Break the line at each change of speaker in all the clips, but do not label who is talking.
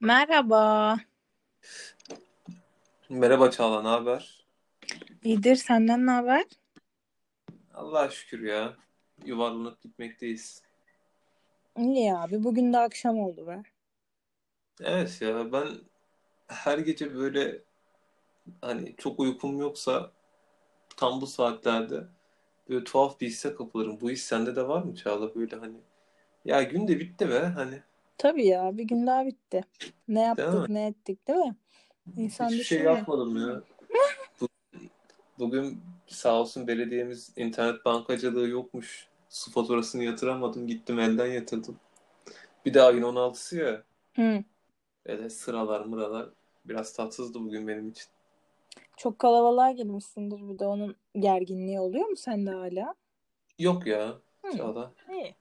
Merhaba.
Merhaba Çağla, ne haber?
İyidir, senden ne haber?
Allah'a şükür ya. Yuvarlanıp gitmekteyiz.
İyi abi, bugün de akşam oldu be.
Evet ya ben her gece böyle hani çok uykum yoksa tam bu saatlerde böyle tuhaf bir hisse kapılırım. Bu his sende de var mı Çağla böyle hani ya gün de bitti be hani
Tabii ya, bir gün daha bitti. Ne
değil
yaptık,
mi?
ne ettik değil mi? İnsan
Hiçbir şey
düşünüyor.
yapmadım ya. Bu- Bugün sağ olsun belediyemiz internet bankacılığı yokmuş. Su faturasını yatıramadım. Gittim elden yatırdım. Bir de ayın 16'sı ya.
Hı.
Böyle sıralar mıralar biraz tatsızdı bugün benim için.
Çok kalabalığa girmişsindir bir de onun gerginliği oluyor mu sende hala?
Yok ya
Hı.
Çağla.
İyi.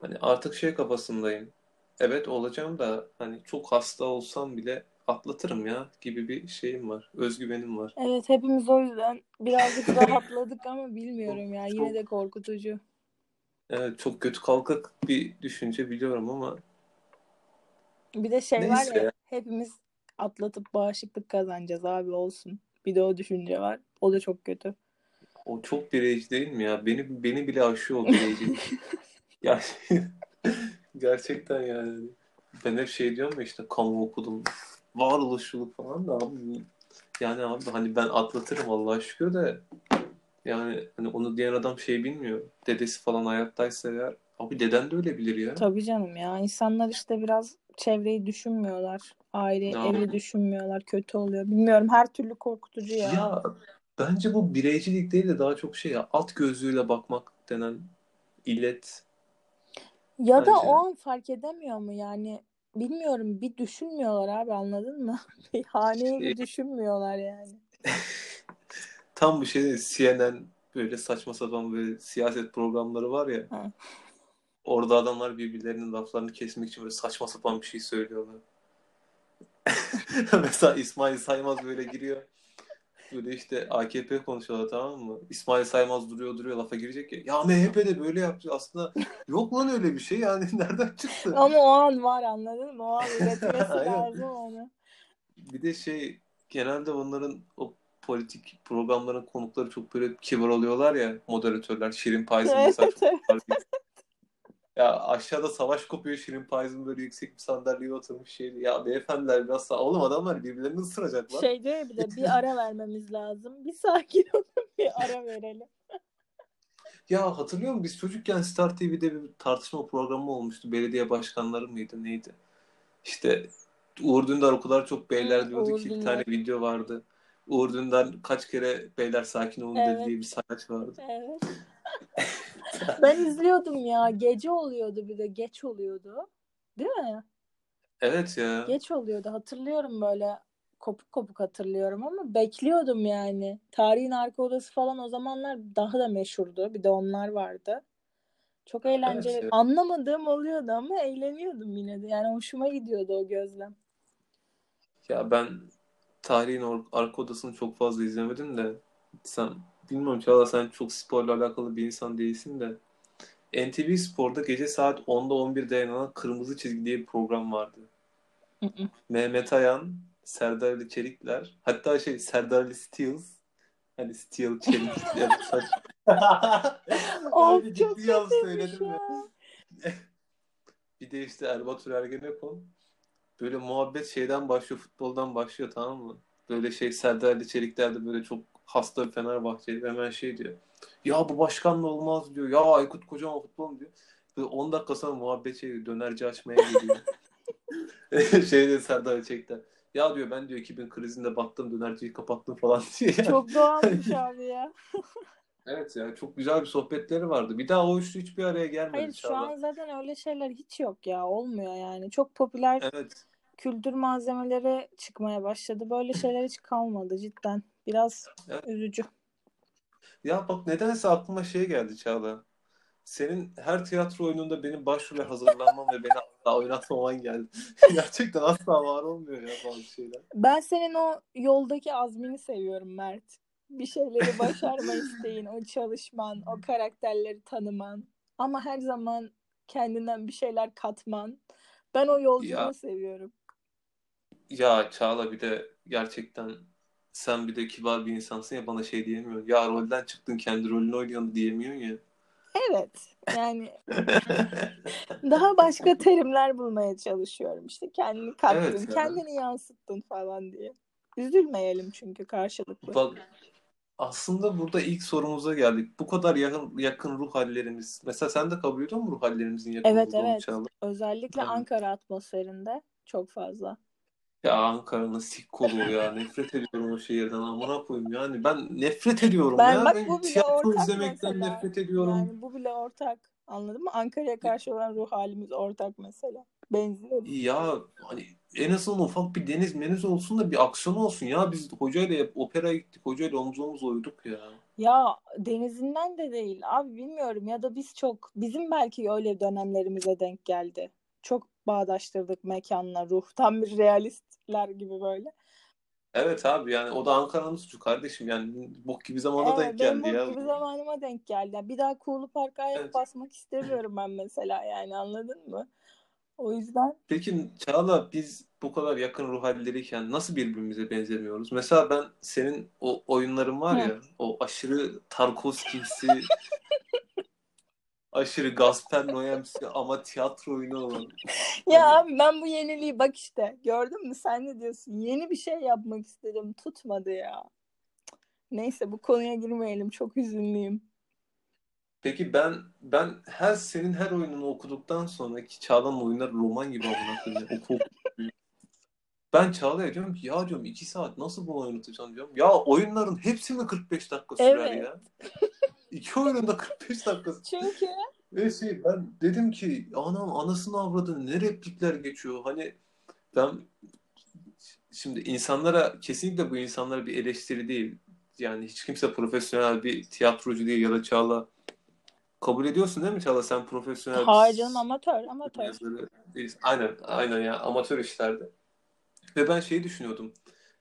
Hani artık şey kafasındayım. Evet olacağım da hani çok hasta olsam bile atlatırım ya gibi bir şeyim var. Özgüvenim var.
Evet, hepimiz o yüzden birazcık rahatladık ama bilmiyorum ya, yine de korkutucu.
evet, çok kötü kalkık bir düşünce biliyorum ama
Bir de şey var
neyse
ya,
ya.
hepimiz atlatıp bağışıklık kazanacağız abi olsun. Bir de o düşünce var. O da çok kötü.
O çok bireyci değil mi ya? Beni beni bile aşıyor o bireycilik. Ya gerçekten yani. Ben hep şey diyorum ya işte kamu okudum. Varoluşçuluk falan da abi. Yani abi hani ben atlatırım Allah'a şükür de yani hani onu diyen adam şey bilmiyor. Dedesi falan hayattaysa eğer abi deden de öyle bilir ya.
Tabii canım ya. İnsanlar işte biraz çevreyi düşünmüyorlar. Aile,
Ya,
evi düşünmüyorlar. Kötü oluyor. Bilmiyorum her türlü korkutucu ya.
ya bence bu bireycilik değil de daha çok şey ya alt gözlüğüyle bakmak denen illet
Ya da o
bence.
an fark edemiyor mu yani? Bilmiyorum bir düşünmüyorlar abi anladın mı? Bir haneyi
Şey,
bir düşünmüyorlar yani.
tam bir şey değil. CNN böyle saçma sapan böyle siyaset programları var ya.
Ha.
Orada adamlar birbirlerinin laflarını kesmek için böyle saçma sapan bir şey söylüyorlar. Mesela İsmail Saymaz böyle giriyor. Böyle işte AKP konuşuyorlar tamam mı? İsmail Saymaz duruyor duruyor lafa girecek ya. Ya MHP de böyle yaptı. Aslında yok lan öyle bir şey yani nereden çıktı?
Ama o an var anladın mı? O an üretmesi lazım onu.
Bir de şey genelde onların o politik programların konukları çok böyle kibar oluyorlar ya moderatörler. Şirin Payız'ın mesela çok Ya aşağıda savaş kopuyor Şirin Payız'ın böyle yüksek bir sandalyeye oturmuş şeydi. Ya beyefendiler biraz sağ... Oğlum adamlar birbirlerini ısıracaklar.
Şey diyor bir de bir ara vermemiz lazım. Bir sakin olun bir ara verelim.
Ya hatırlıyor musun biz çocukken Star TV'de bir tartışma programı olmuştu. Belediye başkanları mıydı neydi? İşte Uğur Dündar o kadar çok beyler diyordu
Uğur
ki bir
Dündar.
tane video vardı. Uğur Dündar kaç kere beyler sakin olun
Evet.
diye bir sayaç vardı.
Evet. Ben izliyordum ya. Gece oluyordu bir de. Geç oluyordu. Değil mi?
Evet ya.
Geç oluyordu. Hatırlıyorum böyle. Kopuk kopuk hatırlıyorum ama bekliyordum yani. Tarihin Arka Odası falan o zamanlar daha da meşhurdu. Bir de onlar vardı. Çok
Evet
eğlenceli.
ya.
Anlamadığım oluyordu ama eğleniyordum yine de. Yani hoşuma gidiyordu o gözlem.
Ya ben tarihin arka odasını çok fazla izlemedim de sen bilmiyorum Çağla sen çok sporla alakalı bir insan değilsin de NTV Spor'da gece saat 10'da 11'de yayınlanan Kırmızı Çizgi diye bir program vardı. Mehmet Ayan, Serdar Ali Çelikler hatta şey Serdar Ali Steels hani Steel Çelik yani saç
çok
ciddi söyledim ya.
ya.
Bir de işte Erbatur Ergenekon böyle muhabbet şeyden başlıyor futboldan başlıyor tamam mı? Böyle şey Serdar Ali Çelikler de böyle çok hasta Fenerbahçeli hemen şey diyor. Ya bu başkanla olmaz diyor. Ya Aykut Kocaman futbol diyor. Böyle 10 dakika sonra muhabbet şey dönerci açmaya geliyor. şey diyor Serdar Çelikler. Ya diyor ben diyor 2000 krizinde battım dönerciyi kapattım falan diye.
Çok doğalmış abi ya.
Evet ya çok güzel bir sohbetleri vardı. Bir daha o üçlü hiçbir araya gelmedi
Hayır şu an zaten öyle şeyler hiç yok ya. Olmuyor yani. Çok popüler
Evet.
kültür malzemeleri çıkmaya başladı. Böyle şeyler hiç kalmadı cidden. Biraz
Evet.
üzücü.
Ya bak nedense aklıma şey geldi Çağla. Senin her tiyatro oyununda benim başrole hazırlanmam ve beni asla oynatmaman geldi. Gerçekten asla var olmuyor ya bazı şeyler.
Ben senin o yoldaki azmini seviyorum Mert. Bir şeyleri başarma isteğin, o çalışman, o karakterleri tanıman. Ama her zaman kendinden bir şeyler katman. Ben o yolculuğu
Ya.
seviyorum.
Ya Çağla bir de gerçekten sen bir de kibar bir insansın ya bana şey diyemiyorsun. Ya rolden çıktın kendi rolünü oynuyorsun diyemiyorsun ya.
Evet. Yani daha başka terimler bulmaya çalışıyorum. İşte kendini kattın,
Evet ya.
kendini yansıttın falan diye. Üzülmeyelim çünkü karşılıklı.
Bak aslında burada ilk sorumuza geldik. Bu kadar yakın yakın ruh hallerimiz. Mesela sen de kabul ediyor musun ruh hallerimizin yakın
Evet
olduğunu
evet.
Çağla?
Özellikle
Evet.
Ankara atmosferinde çok fazla.
Ya Ankara'nın sikkolu ya. Nefret ediyorum o şehirden. Amına koyayım yani. Ben nefret ediyorum
Ben
ya.
bak
Ben
bu bile
tiyatro
ortak
izlemekten
mesela.
nefret ediyorum.
Yani bu bile ortak. Anladın mı? Ankara'ya karşı olan ruh halimiz ortak mesela. Benziyor.
Ya hani en azından ufak bir deniz meniz olsun da bir aksiyon olsun ya. Biz hocayla hep operaya gittik. Hocayla omuz omuz uyuduk ya.
Ya denizinden de değil abi bilmiyorum ya da biz çok bizim belki öyle dönemlerimize denk geldi. Çok bağdaştırdık mekanla ruh tam bir realistler gibi böyle.
Evet abi yani o da Ankara'nın suçu kardeşim. Yani bok gibi zamanda
Evet,
denk geldi
o
ya.
gibi zamanıma denk geldi. Yani Bir daha Kuğulu Park'a ayak
Evet.
basmak istemiyorum ben mesela yani anladın mı? O yüzden
Peki Çağla biz bu kadar yakın ruh halleriyken nasıl birbirimize benzemiyoruz? Mesela ben senin o oyunların var ya o aşırı Tarkovski'si aşırı Gasper Noé'msi ama tiyatro oyunu olan.
ya abi ben bu yeniliği bak işte gördün mü sen ne diyorsun? Yeni bir şey yapmak istedim tutmadı ya. Neyse bu konuya girmeyelim çok üzünlüyüm.
Peki ben ben her senin her oyununu okuduktan sonra ki Çağla'nın oyunları roman gibi ya, Oku. Ben Çağla'ya diyorum ki ya diyorum iki saat nasıl bunu oynatacağım diyorum. Ya oyunların hepsi mi 45 dakika sürer
Evet.
ya? İki oyunun da 45 dakika.
Çünkü
Ve şey ben dedim ki anam anasını avradını ne replikler geçiyor. Hani ben şimdi insanlara kesinlikle bu insanlara bir eleştiri değil. Yani hiç kimse profesyonel bir tiyatrocu değil ya da Çağla kabul ediyorsun değil mi Çağla sen profesyonel
hayır canım amatör amatör.
değilsin. Aynen aynen ya amatör işlerde. Ve ben şeyi düşünüyordum.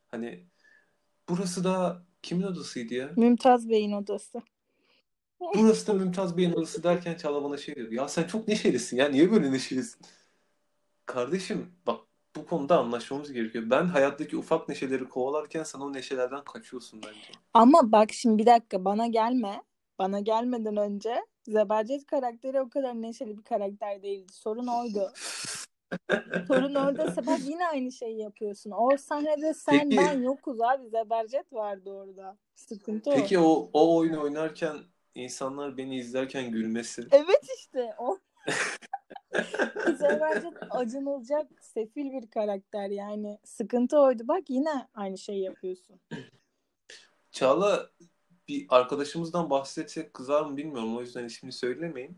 Hani burası da kimin odasıydı ya?
Mümtaz Bey'in odası.
Burası da Mümtaz Bey'in odası derken Çağla bana şey diyor. Ya sen çok neşelisin ya. Niye böyle neşelisin? Kardeşim bak bu konuda anlaşmamız gerekiyor. Ben hayattaki ufak neşeleri kovalarken sen o neşelerden kaçıyorsun bence.
Ama bak şimdi bir dakika bana gelme. Bana gelmeden önce Zebercet karakteri o kadar neşeli bir karakter değildi. Sorun oydu. Sorun oradaysa bak yine aynı şeyi yapıyorsun. O sahnede sen
Peki-
ben yokuz abi. Zebercet vardı orada. Sıkıntı o.
Peki o, o oyunu oynarken insanlar beni izlerken gülmesi.
Evet işte o. Zebercet acınılacak sefil bir karakter yani. Sıkıntı oydu. Bak yine aynı şeyi yapıyorsun.
Çağla bir arkadaşımızdan bahsetsek kızar mı bilmiyorum. O yüzden ismini söylemeyin.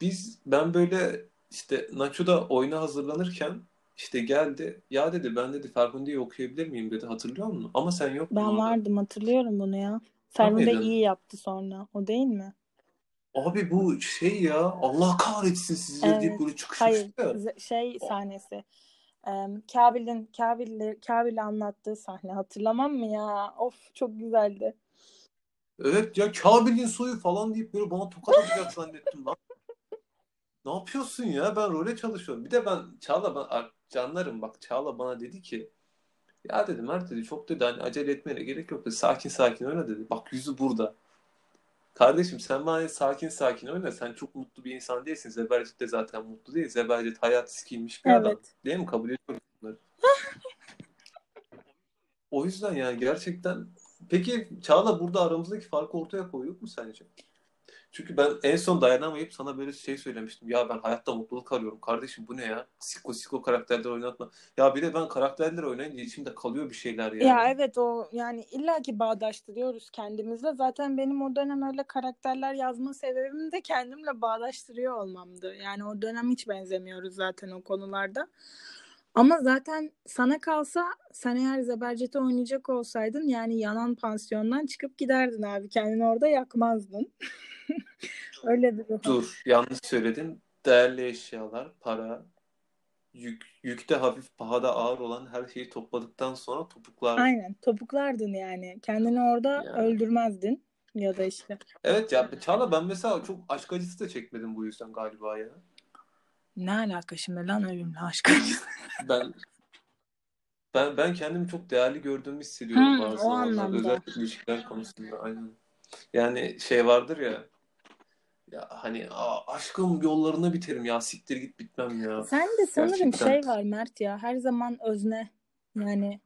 Biz ben böyle işte Nacho'da oyuna hazırlanırken işte geldi. Ya dedi ben dedi Ferhunde'yi okuyabilir miyim dedi. Hatırlıyor musun? Ama sen yoktun
Ben vardım hatırlıyorum bunu ya. Ferhunde
miydin?
iyi yaptı sonra. O değil mi?
Abi bu şey ya Allah kahretsin sizi
Evet.
deyip böyle çıkışmıştı
Hayır,
ya.
şey sahnesi. Kabil'in Kabil'le Kabil'le anlattığı sahne hatırlamam mı ya? Of çok güzeldi.
Evet ya Kabil'in soyu falan deyip böyle bana tokat atacak zannettim lan. Ne yapıyorsun ya? Ben role çalışıyorum. Bir de ben Çağla ben ar- canlarım bak Çağla bana dedi ki ya dedi Mert dedi çok dedi hani acele etmene gerek yok dedi. Sakin sakin oyna dedi. Bak yüzü burada. Kardeşim sen bana sakin sakin oyna. Sen çok mutlu bir insan değilsin. Zebercet de zaten mutlu değil. Zebercet hayat sikilmiş bir adam.
Evet.
Değil mi? Kabul ediyorum bunları. O yüzden yani gerçekten Peki Çağla burada aramızdaki farkı ortaya koyduk mu sence? Çünkü ben en son dayanamayıp sana böyle şey söylemiştim. Ya ben hayatta mutluluk arıyorum. Kardeşim bu ne ya? Siko siko karakterler oynatma. Ya bir de ben karakterler oynayınca içimde kalıyor bir şeyler ya.
Ya evet o yani illaki bağdaştırıyoruz kendimizle. Zaten benim o dönem öyle karakterler yazma sebebim de kendimle bağdaştırıyor olmamdı. Yani o dönem hiç benzemiyoruz zaten o konularda. Ama zaten sana kalsa sen eğer Zebercet'i oynayacak olsaydın yani yanan pansiyondan çıkıp giderdin abi. Kendini orada yakmazdın. öyle bir ruh.
Dur yanlış söyledin. Değerli eşyalar, para, yük, yükte hafif pahada ağır olan her şeyi topladıktan sonra topuklar.
Aynen topuklardın yani. Kendini orada
Ya.
öldürmezdin. Ya da işte.
Evet ya Çağla ben mesela çok aşk acısı da çekmedim bu yüzden galiba ya.
Ne alaka şimdi lan ölümle aşk acısı?
Ben ben ben kendimi çok değerli gördüğümü hissediyorum
Hmm,
bazı
o anlamda.
Özellikle ilişkiler konusunda aynen. Yani şey vardır ya ya hani "Aa, aşkım yollarına biterim ya siktir git bitmem ya.
Sen de sanırım
Gerçekten.
şey var Mert ya her zaman özne yani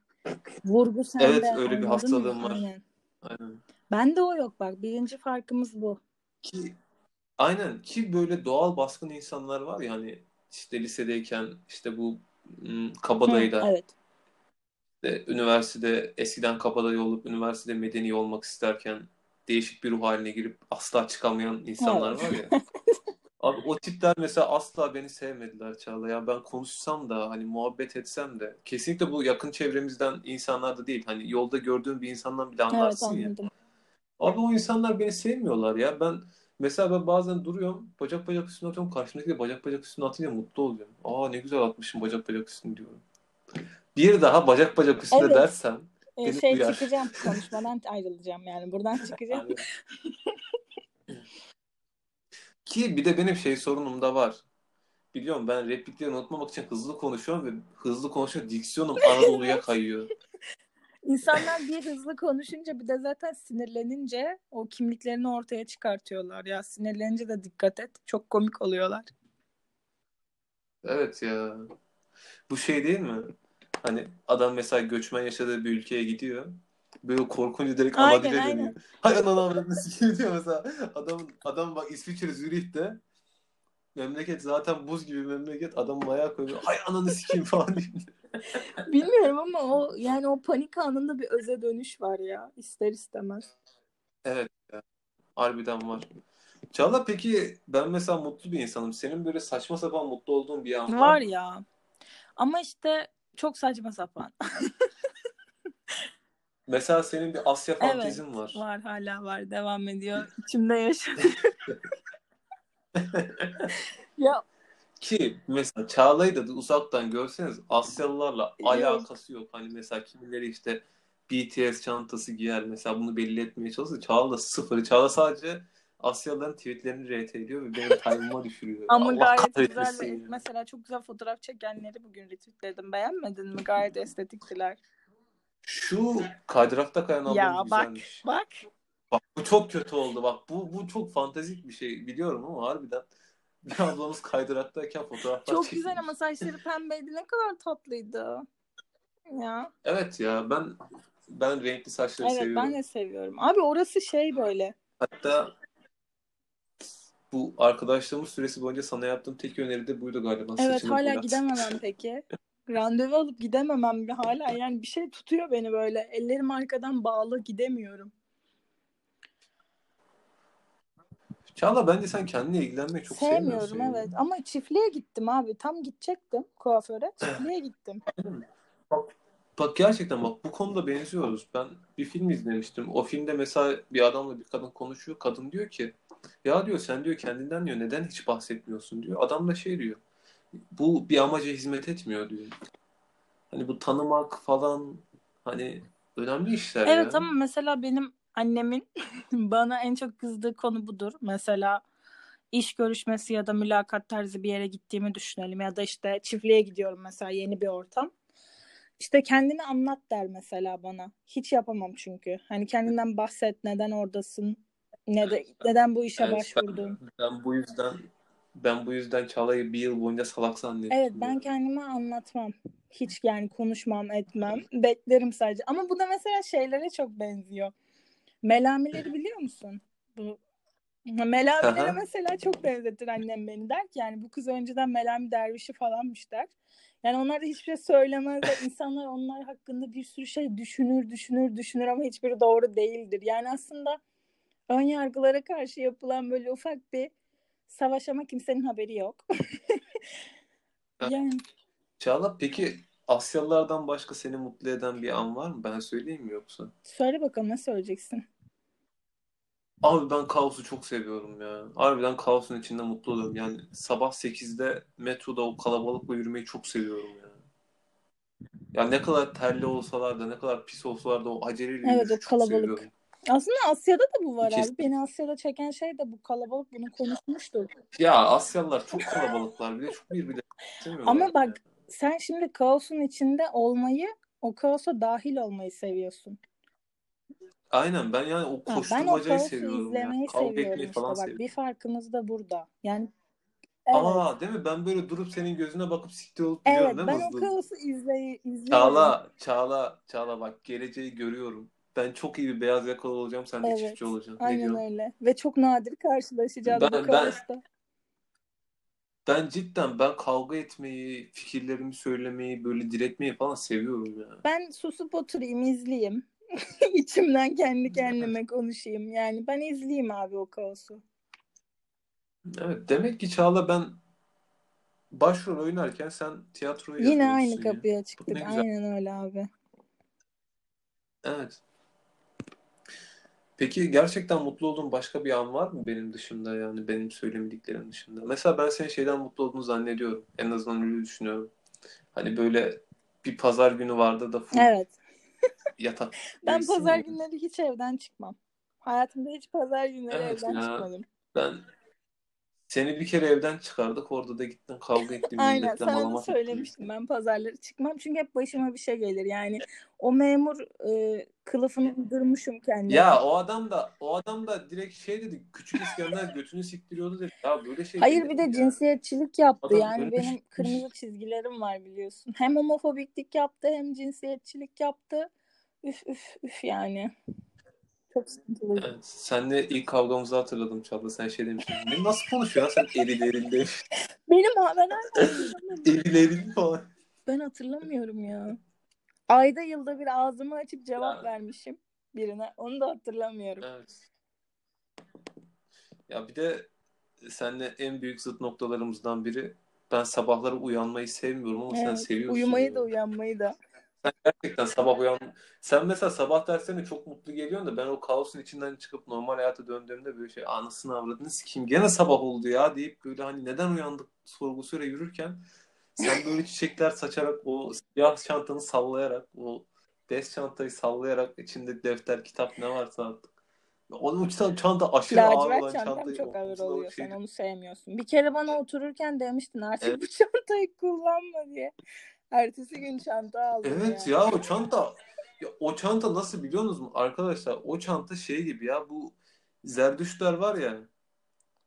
vurgu sende
Evet, öyle bir
anladın mı?
hastalığım var.
Aynen.
Aynen.
Bende o yok bak birinci farkımız bu.
Ki aynen ki böyle doğal baskın insanlar var ya hani işte lisedeyken işte bu
Hı,
kabadayıda
evet.
işte üniversitede eskiden kabadayı olup üniversitede medeni olmak isterken değişik bir ruh haline girip asla çıkamayan insanlar
Evet.
var ya. Abi o tipler mesela asla beni sevmediler Çağla. Ya ben konuşsam da hani muhabbet etsem de kesinlikle bu yakın çevremizden insanlar da değil. Hani yolda gördüğün bir insandan bile
Evet
anlarsın ya.
anladım.
Abi o insanlar beni sevmiyorlar ya. Ben mesela ben bazen duruyorum bacak bacak üstüne atıyorum. Karşımdaki de bacak bacak üstüne atınca mutlu oluyorum. Aa ne güzel atmışım bacak bacak üstüne diyorum. Bir daha bacak bacak üstüne
Evet.
dersen
Ee, şey
uyar.
çıkacağım konuşmadan ayrılacağım yani buradan çıkacağım.
Ki bir de benim şey sorunum da var. Biliyorum ben replikleri unutmamak için hızlı konuşuyorum ve hızlı konuşuyor. Diksiyonum Anadolu'ya kayıyor.
İnsanlar bir hızlı konuşunca bir de zaten sinirlenince o kimliklerini ortaya çıkartıyorlar. Ya sinirlenince de dikkat et. Çok komik oluyorlar.
Evet ya. Bu şey değil mi? Hani adam mesela göçmen yaşadığı bir ülkeye gidiyor. Böyle korkunca direkt
Aynen,
Aladdin'e
aynen.
dönüyor. Hay ananı avradını sikeyim diyor mesela. Adam, adam bak İsviçre Zürih'te memleket zaten buz gibi memleket. Adamın ayağı koyuyor. Hay ananı sikeyim falan diyor.
Bilmiyorum ama o yani o panik anında bir öze dönüş var ya ister istemez.
Evet ya. Harbiden var. Çağla peki ben mesela mutlu bir insanım. Senin böyle saçma sapan mutlu olduğun bir an var
Var ya. Ama işte çok saçma sapan.
Mesela senin bir Asya
Evet.
fantezin var.
Var hala var. Devam ediyor. İçimde yaşıyor. ya
Ki mesela Çağla'yı da uzaktan görseniz Asyalılarla
Yok.
alakası yok. Hani mesela kimileri işte BTS çantası giyer mesela bunu belli etmeye çalışıyor. Çağla da sıfır. Çağla sadece Asyalıların tweetlerini RT ediyor ve benim time'ıma düşürüyor.
ama
Allah
gayet güzel.
ya.
Mesela çok güzel fotoğraf çekenleri bugün retweetledim. Beğenmedin mi? Gayet estetiktiler.
Şu kaydırakta kayan ablamız
Ya bak
güzelmiş.
bak.
Bak bu çok kötü oldu. Bak bu bu çok fantastik bir şey biliyorum ama harbiden bir ablamız kaydıraktayken fotoğraflar
Çok
çekmiş.
güzel ama saçları pembeydi. Ne kadar tatlıydı. Ya.
Evet ya ben ben renkli saçları
Evet
seviyorum.
ben de seviyorum. Abi orası şey böyle.
Hatta bu arkadaşlığımız süresi boyunca sana yaptığım tek öneri de buydu galiba.
Evet
Saçını
hala
boyat.
gidememem peki. Randevu alıp gidememem hala yani bir şey tutuyor beni böyle. Ellerim arkadan bağlı gidemiyorum.
Çağla bence sen kendine ilgilenmeyi çok sevmiyorsun.
Sevmiyorum
ya.
evet ama çiftliğe gittim abi. Tam gidecektim kuaföre. Çiftliğe gittim.
Bak gerçekten bak bu konuda benziyoruz. Ben bir film izlemiştim. O filmde mesela bir adamla bir kadın konuşuyor. Kadın diyor ki ya diyor sen diyor kendinden diyor neden hiç bahsetmiyorsun diyor. Adam da şey diyor. Bu bir amaca hizmet etmiyor diyor. Hani bu tanımak falan hani önemli işler
Evet
ya.
ama mesela benim annemin bana en çok kızdığı konu budur. Mesela iş görüşmesi ya da mülakat tarzı bir yere gittiğimi düşünelim ya da işte çiftliğe gidiyorum mesela yeni bir ortam. İşte kendini anlat der mesela bana. Hiç yapamam çünkü. Hani kendinden bahset, neden oradasın, ne de, neden bu işe
Evet,
başvurdun.
Ben bu yüzden ben bu yüzden Çağla'yı bir yıl boyunca salak zannettim.
Evet ben kendime anlatmam. Hiç yani konuşmam, etmem. Beklerim sadece. Ama bu da mesela şeylere çok benziyor. Melamileri biliyor musun? Bu Melamilere
Aha.
mesela çok benzetir annem beni der ki yani bu kız önceden Melami dervişi falanmış der. Yani onlar da hiçbir şey söylemezler. İnsanlar onlar hakkında bir sürü şey düşünür, düşünür, düşünür ama hiçbiri doğru değildir. Yani aslında ön yargılara karşı yapılan böyle ufak bir savaş ama kimsenin haberi yok. yani
Çağla peki Asyalılardan başka seni mutlu eden bir an var mı? Ben söyleyeyim mi yoksa?
söyle bakalım ne söyleyeceksin?
Abi ben kaosu çok seviyorum ya. Harbiden kaosun içinde mutlu oluyorum. Yani sabah 8'de metroda o kalabalıkla yürümeyi çok seviyorum ya. Ya ne kadar terli olsalar da ne kadar pis olsalar da o aceleyle
Evet, o kalabalık.
seviyorum.
Aslında Asya'da da bu var
Kesin.
abi. Beni Asya'da çeken şey de bu kalabalık. Bunu konuşmuştuk.
Ya Asyalılar çok kalabalıklar. Bir de çok birbirine sevmiyorlar.
Ama bak sen şimdi kaosun içinde olmayı, o kaosa dahil olmayı seviyorsun.
Aynen ben yani o
Ha, ben o
koşturmacayı seviyorum
izlemeyi
ya. Kavga
seviyorum işte.
falan
Bak
seviyorum.
bir farkımız da burada. Yani evet.
Aa değil mi? Ben böyle durup senin gözüne bakıp siktir olup
Evet
değil mi
ben o kaosu izley izliyorum.
Çağla, Çağla, Çağla bak geleceği görüyorum. Ben çok iyi bir beyaz yakalı olacağım. Sen de
Evet.
çiftçi olacaksın. Ne
Aynen
diyorsun?
öyle. Ve çok nadir karşılaşacağız
Ben-
bu
ben-. Ben cidden ben kavga etmeyi, fikirlerimi söylemeyi, böyle diretmeyi falan seviyorum ya.
Ben susup oturayım, izleyeyim. İçimden kendi kendime konuşayım. Yani ben izleyeyim abi o kaosu.
Evet, demek ki Çağla ben başrol oynarken sen tiyatroyu
Yine aynı
ya.
kapıya çıktık. Aynen öyle abi.
Evet. Peki gerçekten mutlu olduğun başka bir an var mı benim dışında yani benim söylemediklerim dışında? Mesela ben senin şeyden mutlu olduğunu zannediyorum. En azından öyle düşünüyorum. Hani böyle bir pazar günü vardı da full
Evet.
yatak.
Ben pazar günleri hiç evden çıkmam. Hayatımda hiç pazar günleri
Evet
evden
ya.
çıkmadım.
Ben seni bir kere evden çıkardık. Orada da gittin kavga ettin
Aynen sana da
malamat ettin.
söylemiştim ben pazarları çıkmam çünkü hep başıma bir şey gelir yani o memur e, kılıfını uydurmuşum kendime.
Ya o adam da o adam da direkt şey dedi küçük İskender götünü siktiriyordu dedi. Ya böyle şey
Hayır bir de
ya?
cinsiyetçilik yaptı
Adam
yani benim kırmızı çizgilerim var biliyorsun. Hem homofobiklik yaptı hem cinsiyetçilik yaptı. Üf üf üf yani. Çok sıkıntılıydı.
Evet, senle ilk kavgamızı hatırladım Çağla. Sen şey demiştin. Ne nasıl konuşuyorsun sen eril eril demiş.
Benim ben hala hatırlamıyorum.
Eril eril falan.
Ben hatırlamıyorum ya. Ayda yılda bir ağzımı açıp cevap
Ya.
vermişim birine. Onu da hatırlamıyorum.
Evet. Ya bir de seninle en büyük zıt noktalarımızdan biri ben sabahları uyanmayı sevmiyorum ama sen
Evet,
seviyorsun.
uyumayı da uyanmayı da.
Sen gerçekten sabah uyan... Sen mesela sabah derslerine çok mutlu geliyorsun da ben o kaosun içinden çıkıp normal hayata döndüğümde böyle şey anasını avradını sikeyim gene sabah oldu ya deyip böyle hani neden uyandık sorgusuyla yürürken sen böyle çiçekler saçarak o siyah çantanı sallayarak o bez çantayı sallayarak içinde defter kitap ne varsa artık. O çanta, çanta aşırı ağır olan
Lacivert çantam
çantayı
çok ağır oluyor.
şey-
Sen onu sevmiyorsun. Bir kere bana otururken demiştin artık
Evet.
bu çantayı kullanma diye. Ertesi gün çanta aldım
Evet
yani.
ya o çanta ya o çanta nasıl biliyorsunuz mu arkadaşlar o çanta şey gibi ya bu zerdüştler var ya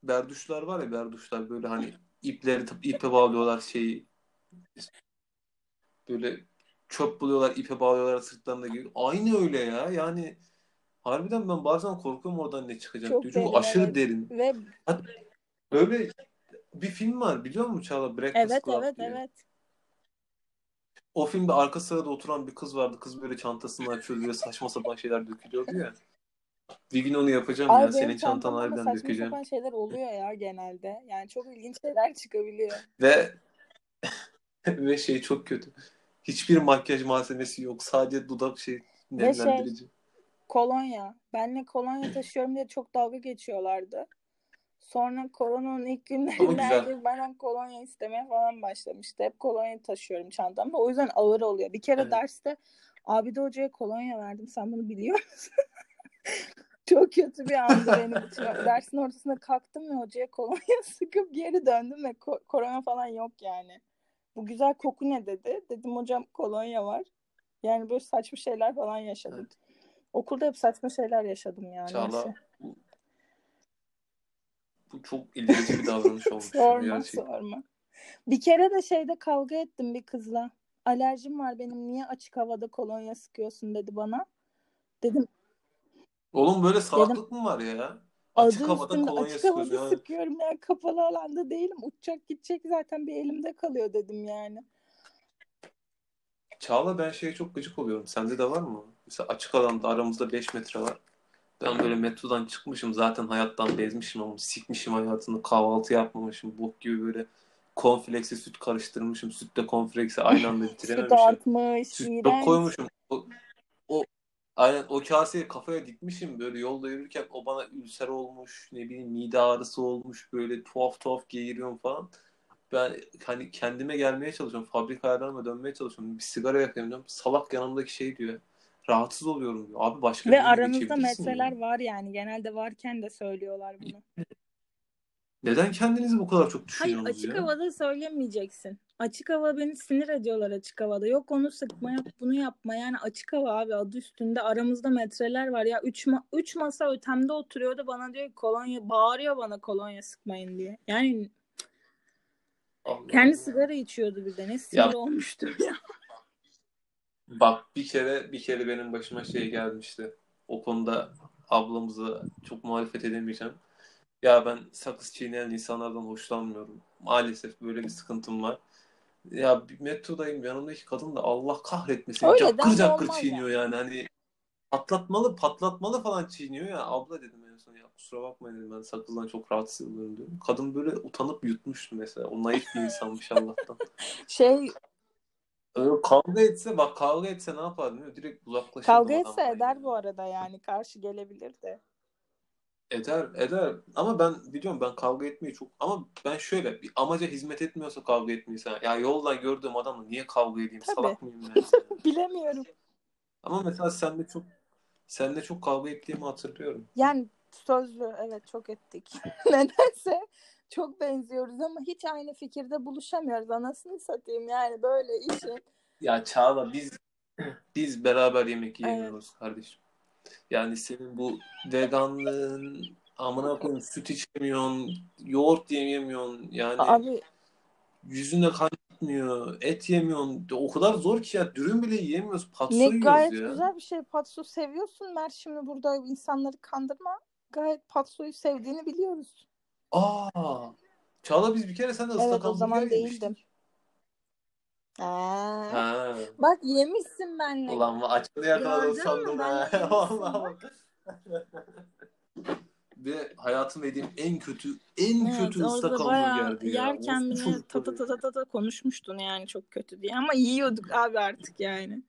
berduşlar var ya berduşlar böyle hani ipleri ipe bağlıyorlar şeyi böyle çöp buluyorlar ipe bağlıyorlar sırtlarında gibi aynı öyle ya yani harbiden ben bazen korkuyorum oradan ne çıkacak
Çok
diyor. çünkü
derin,
aşırı
evet.
derin
Ve
böyle bir film var biliyor musun Çağla Breakfast
evet
Club
evet
diye.
evet.
O filmde arka sırada oturan bir kız vardı. Kız böyle çantasını açıyordu ve saçma sapan şeyler dökülüyordu ya. Bir gün onu yapacağım
Ay
ya. Senin
da
harbiden
saçma
dökeceğim.
sapan şeyler oluyor ya genelde. Yani çok ilginç şeyler çıkabiliyor.
Ve ve şey çok kötü. Hiçbir makyaj malzemesi yok. Sadece dudak şey
Ve şey-
nemlendirici.
Kolonya. Benle kolonya taşıyorum diye çok dalga geçiyorlardı. Sonra koronanın ilk günlerinde benden kolonya istemeye falan başlamıştı. Hep kolonya taşıyorum çantamda. O yüzden ağır oluyor. Bir kere
Evet.
derste Abide Hoca'ya kolonya verdim. Sen bunu biliyor musun? Çok kötü bir andı benim için. Dersin ortasında kalktım ve hocaya kolonya sıkıp geri döndüm ve ko- korona falan yok yani. Bu güzel koku ne dedi? Dedim hocam kolonya var. Yani böyle saçma şeyler falan yaşadım.
Evet.
Okulda hep saçma şeyler yaşadım yani.
Çağla bu, çok ilerici bir davranış olmuş.
Sorma
gerçekten.
sorma. Bir kere de şeyde kavga ettim bir kızla. Alerjim var benim niye açık havada kolonya sıkıyorsun dedi bana. Dedim
Oğlum böyle salaklık mı var ya?
adı
Açık havada
üstünde
kolonya
açık havada
Yani.
sıkıyorum ya kapalı alanda değilim. Uçacak gidecek zaten bir elimde kalıyor dedim yani.
Çağla ben şeye çok gıcık oluyorum. Sende de var mı? Mesela açık alanda aramızda 5 metre var. Ben böyle metrodan çıkmışım zaten hayattan bezmişim ama sikmişim hayatını kahvaltı yapmamışım bok gibi böyle konfleksi süt karıştırmışım sütle konfleksi aynı anda
Süt
bitirememişim. Süt
iğrenç.
koymuşum. O, o aynen o kaseyi kafaya dikmişim böyle yolda yürürken o bana ülser olmuş ne bileyim mide ağrısı olmuş böyle tuhaf tuhaf geğiriyorum falan. Ben hani kendime gelmeye çalışıyorum. Fabrika ayarlarıma dönmeye çalışıyorum. Bir sigara yakayım diyorum. Salak yanımdaki şey diyor. Rahatsız oluyorum diyor. Abi başka
Ve aranızda metreler
ya.
var yani. Genelde varken de söylüyorlar bunu.
Neden kendinizi bu kadar çok
Hayır
düşünüyorsunuz
açık
ya?
havada söylemeyeceksin. Açık hava beni sinir ediyorlar açık havada. Yok onu sıkma yok bunu yapma. Yani açık hava abi adı üstünde aramızda metreler var. Ya üç, ma- üç masa ötemde oturuyordu bana diyor ki kolonya bağırıyor bana kolonya sıkmayın diye. Yani
Allah
kendi
Allah.
sigara içiyordu bir de ne sinir
Ya
olmuştum ya.
Bak bir kere bir kere benim başıma şey gelmişti. O konuda ablamıza çok muhalefet edemeyeceğim. Ya ben sakız çiğneyen insanlardan hoşlanmıyorum. Maalesef böyle bir sıkıntım var. Ya metrodayım yanımdaki kadın da Allah kahretmesin
Öyle
cakır cakır çiğniyor
yani.
yani hani patlatmalı patlatmalı falan çiğniyor ya abla dedim en son ya kusura bakmayın dedim ben sakızdan çok rahatsız oluyorum diyorum. Kadın böyle utanıp yutmuştu mesela. O naif bir insanmış Allah'tan.
Şey
Öyle kavga etse bak kavga etse ne yapar değil mi? Direkt uzaklaşırdım
kavga etse eder bu arada yani karşı gelebilir de.
Eder eder ama ben biliyorum ben kavga etmeyi çok ama ben şöyle bir amaca hizmet etmiyorsa kavga etmeyi Ya yoldan gördüğüm adamla niye kavga edeyim?
Tabii.
Salak mıyım ben?
Bilemiyorum.
Ama mesela senle çok senle çok kavga ettiğimi hatırlıyorum.
Yani sözlü evet çok ettik. Nedense çok benziyoruz ama hiç aynı fikirde buluşamıyoruz. Anasını satayım yani böyle işin.
Ya Çağla biz biz beraber yemek
Evet.
yiyemiyoruz kardeşim. Yani senin bu veganlığın amına koyayım süt içemiyorsun, yoğurt yemiyorsun. Yani
Abi
yüzüne kan gitmiyor, et yemiyorsun. O kadar zor ki ya dürüm bile yiyemiyoruz. Patso
ne
yiyoruz
gayet
ya.
güzel bir şey. Patso seviyorsun Mert şimdi burada insanları kandırma. Gayet Patso'yu sevdiğini biliyoruz.
Aa, Çağla biz bir kere seninle ıslak
Evet o zaman değildim. Ha.
Ha.
Bak yemişsin benle.
Ulan açını yakaladım
Gördün mü?
sandım
Ben
ha. Vallahi
bak.
bak. Ve hayatımda yediğim en kötü en
Evet
kötü ıslak hamburgerdi ya.
yerken
Orospu
bile
çocukları
ta ta ta
ya.
ta ta ta konuşmuştun yani çok kötü diye ama yiyorduk abi artık yani.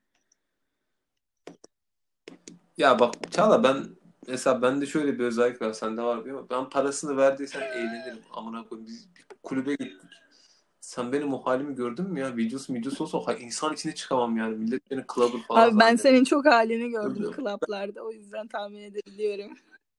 Ya bak Çağla ben mesela bende şöyle bir özellik var sende var değil mi? Ben parasını verdiysen eğlenirim. Amına koyayım biz bir kulübe gittik. Sen benim o halimi gördün mü ya? Videosu videosu olsa ha, insan içine çıkamam yani. Millet beni clubber falan
Abi ben
zanneder.
senin çok halini gördüm klaplarda o yüzden tahmin edebiliyorum.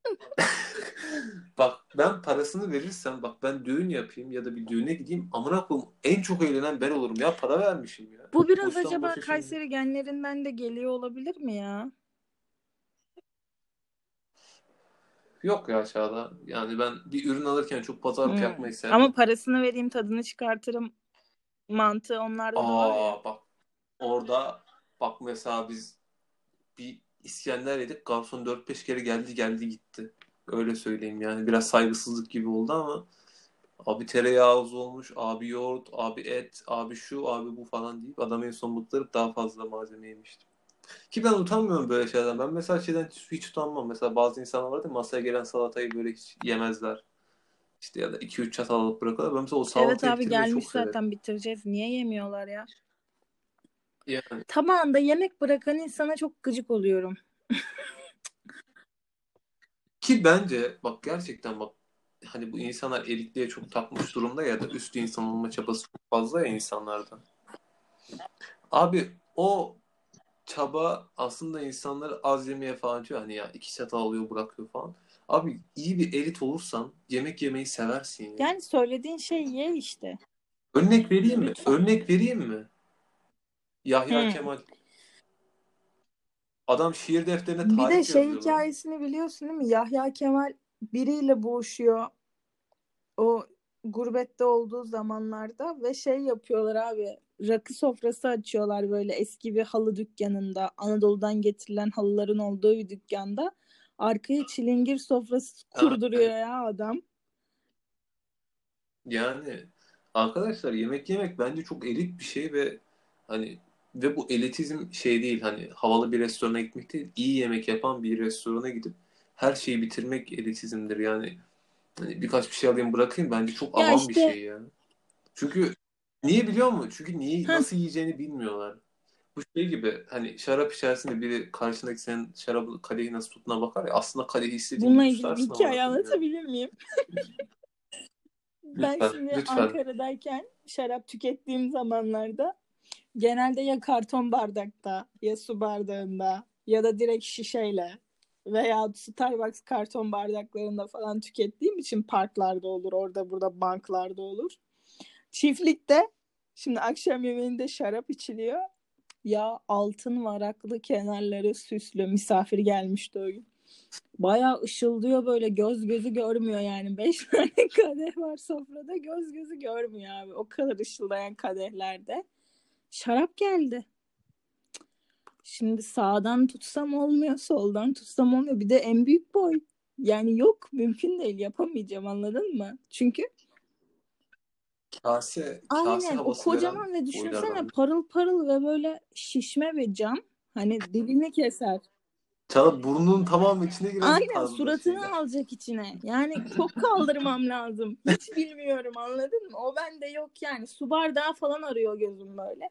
Bak ben parasını verirsem bak ben düğün yapayım ya da bir düğüne gideyim amına koyayım en çok eğlenen ben olurum ya para vermişim ya.
Bu biraz
Boştan
acaba
şimdi.
Kayseri genlerinden de geliyor olabilir mi ya?
Yok ya Çağla. Yani ben bir ürün alırken çok pazarlık
Hmm.
yapmayı sevmem.
Ama parasını vereyim tadını çıkartırım mantığı onlarda da var.
Aa bak orada bak mesela biz bir İskender yedik. Garson 4-5 kere geldi geldi gitti. Öyle söyleyeyim yani. Biraz saygısızlık gibi oldu ama abi tereyağı olmuş, abi yoğurt, abi et, abi şu, abi bu falan deyip adam en son bıktırıp daha fazla malzeme yemişti. Ki ben utanmıyorum böyle şeylerden. Ben mesela şeyden hiç utanmam. Mesela bazı insanlar var mi? Masaya gelen salatayı böyle hiç yemezler. İşte ya da 2-3 çatal alıp bırakırlar. Ben mesela o
Evet
salatayı
abi
bitirmeyi
gelmiş
çok severim.
zaten bitireceğiz. Niye yemiyorlar ya?
Yani
Tabağında yemek bırakan insana çok gıcık oluyorum.
Ki bence bak gerçekten bak hani bu insanlar elikliğe çok takmış durumda ya da üstü insan olma çabası çok fazla ya insanlarda. Abi o çaba aslında insanları az yemeye falan diyor. Hani ya iki çatal alıyor bırakıyor falan. Abi iyi bir elit olursan yemek yemeyi seversin ya.
Yani söylediğin şey ye işte.
Örnek vereyim mi? Örnek vereyim mi? Yahya
Hı.
Kemal. Adam şiir defterine
Bir
tarih
de şey
yazıyor
hikayesini biliyorsun değil mi? Yahya Kemal biriyle boğuşuyor. O gurbette olduğu zamanlarda ve şey yapıyorlar abi. Rakı sofrası açıyorlar böyle eski bir halı dükkanında. Anadolu'dan getirilen halıların olduğu bir dükkanda. Arkaya çilingir sofrası kurduruyor ya adam.
Yani arkadaşlar yemek yemek bence çok elit bir şey ve hani ve bu elitizm şey değil hani havalı bir restorana gitmek değil iyi yemek yapan bir restorana gidip her şeyi bitirmek elitizmdir yani hani birkaç bir şey alayım bırakayım bence çok
Ya
avam bir
işte-
şey ya. Çünkü niye biliyor musun? Çünkü niye
Heh.
nasıl yiyeceğini bilmiyorlar. Bu şey gibi hani şarap içerisinde biri karşındaki senin şarabı kadehi nasıl tuttuğuna bakar ya aslında kadehi istediğin
Bununla ilgili bir hikaye anlatabilir miyim? Ben
Lütfen,
şimdi
lütfen.
Ankara'dayken şarap tükettiğim zamanlarda genelde ya karton bardakta ya su bardağında ya da direkt şişeyle veya Starbucks karton bardaklarında falan tükettiğim için parklarda olur, orada burada banklarda olur. Çiftlikte şimdi akşam yemeğinde şarap içiliyor. Ya altın varaklı kenarları süslü misafir gelmişti o gün. Bayağı ışıldıyor böyle göz gözü görmüyor yani. Beş tane kadeh var sofrada göz gözü görmüyor abi. O kadar ışıldayan kadehlerde. Şarap geldi. Şimdi sağdan tutsam olmuyor, soldan tutsam olmuyor. Bir de en büyük boy. Yani yok mümkün değil yapamayacağım anladın mı? Çünkü
Kase, kase
aynen o
havası
kocaman ve düşünsene parıl parıl ve böyle şişme bir cam. Hani dilini keser.
Çağla burnunun tamamı içine girecek
Aynen suratını
şeyler.
alacak içine. Yani çok kaldırmam lazım. Hiç bilmiyorum anladın mı? O bende yok yani. Su bardağı falan arıyor gözüm böyle.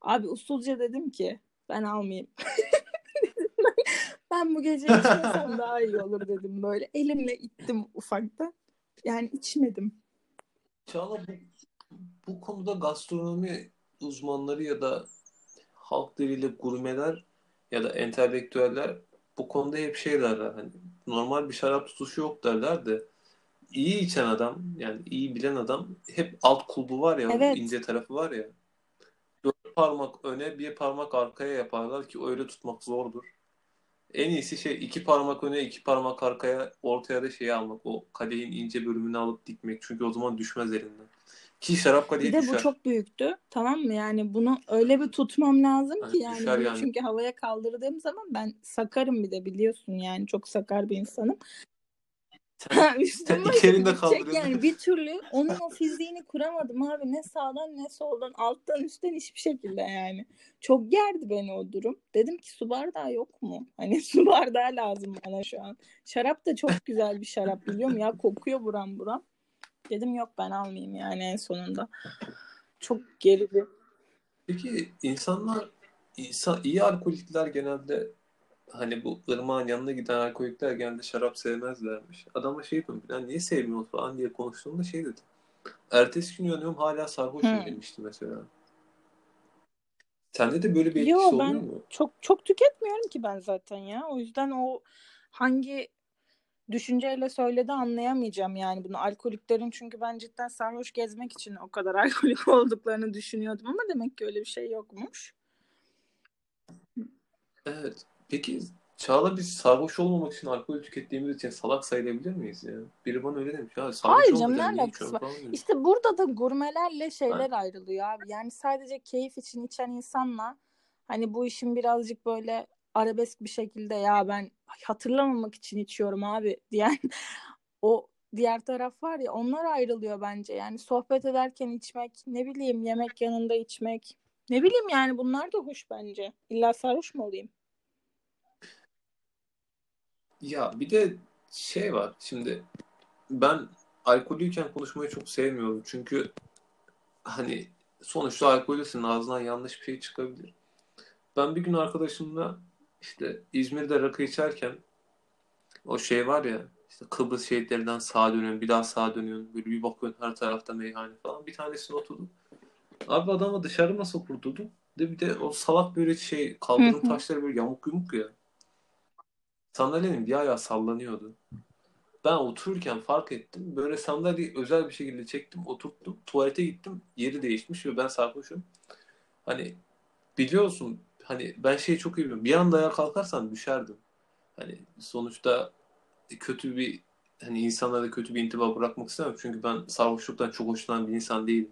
Abi usulca dedim ki ben almayayım. ben bu gece içmesem daha iyi olur dedim böyle. Elimle ittim ufakta. Yani içmedim.
Çağla bu, bu konuda gastronomi uzmanları ya da halk diliyle gurmeler ya da entelektüeller bu konuda hep şey derler hani normal bir şarap tutuşu yok derler de iyi içen adam yani iyi bilen adam hep alt kulbu var ya
Evet.
ince tarafı var ya dört parmak öne bir parmak arkaya yaparlar ki öyle tutmak zordur. En iyisi şey iki parmak öne iki parmak arkaya ortaya da şeyi almak o kadehin ince bölümünü alıp dikmek çünkü o zaman düşmez elinden. Ki şarap kadehi
Bir de bu
düşer.
çok büyüktü. Tamam mı? Yani bunu öyle bir tutmam lazım ki yani. bunu
yani.
Çünkü havaya kaldırdığım zaman ben sakarım bir de biliyorsun yani. Çok sakar bir insanım.
İki elinde
gidecek
kaldırıyorsun.
yani bir türlü onun o fiziğini kuramadım abi. Ne sağdan ne soldan alttan üstten hiçbir şekilde yani. Çok gerdi beni o durum. Dedim ki su bardağı yok mu? Hani su bardağı lazım bana şu an. Şarap da çok güzel bir şarap biliyorum ya kokuyor buram buram. Dedim yok ben almayayım yani en sonunda. Çok geridi.
Peki insanlar insan, iyi alkolikler genelde hani bu ırmağın yanına giden alkolikler genelde şarap sevmezlermiş. Adama şey dedim falan niye sevmiyorsun falan diye konuştuğumda şey dedi. Ertesi gün uyanıyorum hala sarhoşum
Hı.
demişti mesela. Sende de böyle bir etkisi
Yo
oluyor
ben
mu?
çok çok tüketmiyorum ki ben zaten ya. O yüzden o hangi düşünceyle söyledi anlayamayacağım yani bunu. Alkoliklerin çünkü ben cidden sarhoş gezmek için o kadar alkolik olduklarını düşünüyordum ama demek ki öyle bir şey yokmuş.
Evet. Peki Çağla biz sarhoş olmamak için alkol tükettiğimiz için salak sayılabilir miyiz ya? Biri bana öyle demiş. Ya sarhoş
Hayır canım, ne alakası var? İşte burada da gurmelerle şeyler ayrılıyor abi. Yani sadece keyif için içen insanla hani bu işin birazcık böyle arabesk bir şekilde ya ben hatırlamamak için içiyorum abi diyen o diğer taraf var ya onlar ayrılıyor bence. Yani sohbet ederken içmek, ne bileyim yemek yanında içmek. Ne bileyim yani bunlar da hoş bence. İlla sarhoş mu olayım?
Ya bir de şey var şimdi ben alkollüyken konuşmayı çok sevmiyorum çünkü hani sonuçta alkollüsün ağzından yanlış bir şey çıkabilir. Ben bir gün arkadaşımla işte İzmir'de rakı içerken o şey var ya işte Kıbrıs şehitlerinden sağa dönüyorsun bir daha sağa dönüyorsun böyle bir bakıyorsun her tarafta meyhane falan bir tanesine oturdum. Abi adamı dışarı nasıl kurtuldum? De bir de o salak böyle şey kaldırım taşları böyle yamuk yumuk ya. Sandalyenin bir ayağı sallanıyordu. Ben otururken fark ettim. Böyle sandalyeyi özel bir şekilde çektim, oturttum. Tuvalete gittim. Yeri değişmiş ve ben sarhoşum. Hani biliyorsun hani ben şeyi çok iyi biliyorum. Bir anda ayağa kalkarsan düşerdim. Hani sonuçta kötü bir hani insanlara kötü bir intiba bırakmak istemem. Çünkü ben sarhoşluktan çok hoşlanan bir insan değilim.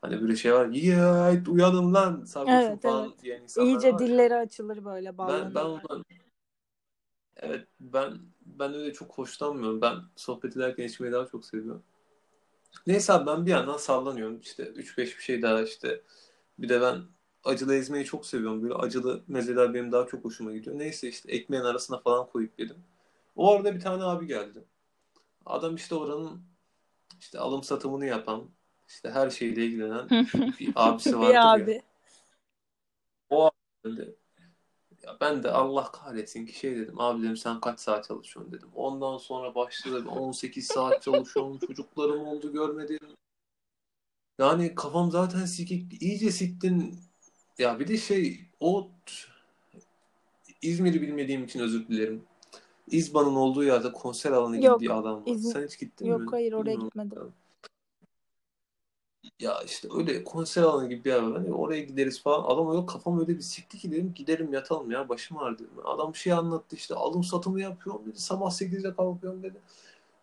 Hani böyle şey var. Ya uyanın lan sarhoşum
Evet,
falan
evet.
diyen insanlar
İyice
var
dilleri açılır böyle
Ben ben ondan evet ben ben öyle çok hoşlanmıyorum. Ben sohbet ederken içmeyi daha çok seviyorum. Neyse abi ben bir yandan sallanıyorum. İşte 3-5 bir şey daha işte. Bir de ben acılı ezmeyi çok seviyorum. Böyle acılı mezeler benim daha çok hoşuma gidiyor. Neyse işte ekmeğin arasına falan koyup yedim. O arada bir tane abi geldi. Adam işte oranın işte alım satımını yapan, işte her şeyle ilgilenen bir abisi vardır
Bir
ya.
abi.
O abi. Ya ben de Allah kahretsin ki şey dedim. Abi dedim sen kaç saat çalışıyorsun dedim. Ondan sonra başladı 18 saat çalışıyorum. Çocuklarım oldu görmedim. Yani kafam zaten sikik. iyice siktin. Ya bir de şey o İzmir'i bilmediğim için özür dilerim. İzban'ın olduğu yerde konser alanı gibi
Yok,
bir alan var.
İzmir-
Sen hiç gittin
Yok
mi?
hayır oraya
Bilmiyorum.
gitmedim.
Ya işte öyle konser alanı gibi bir yer var. Hani oraya gideriz falan. Adam öyle kafam öyle bir sikti ki dedim gidelim yatalım ya başım ağrıyor dedim. Adam şey anlattı işte alım satımı yapıyorum dedi. Sabah 8'de kalkıyorum dedi.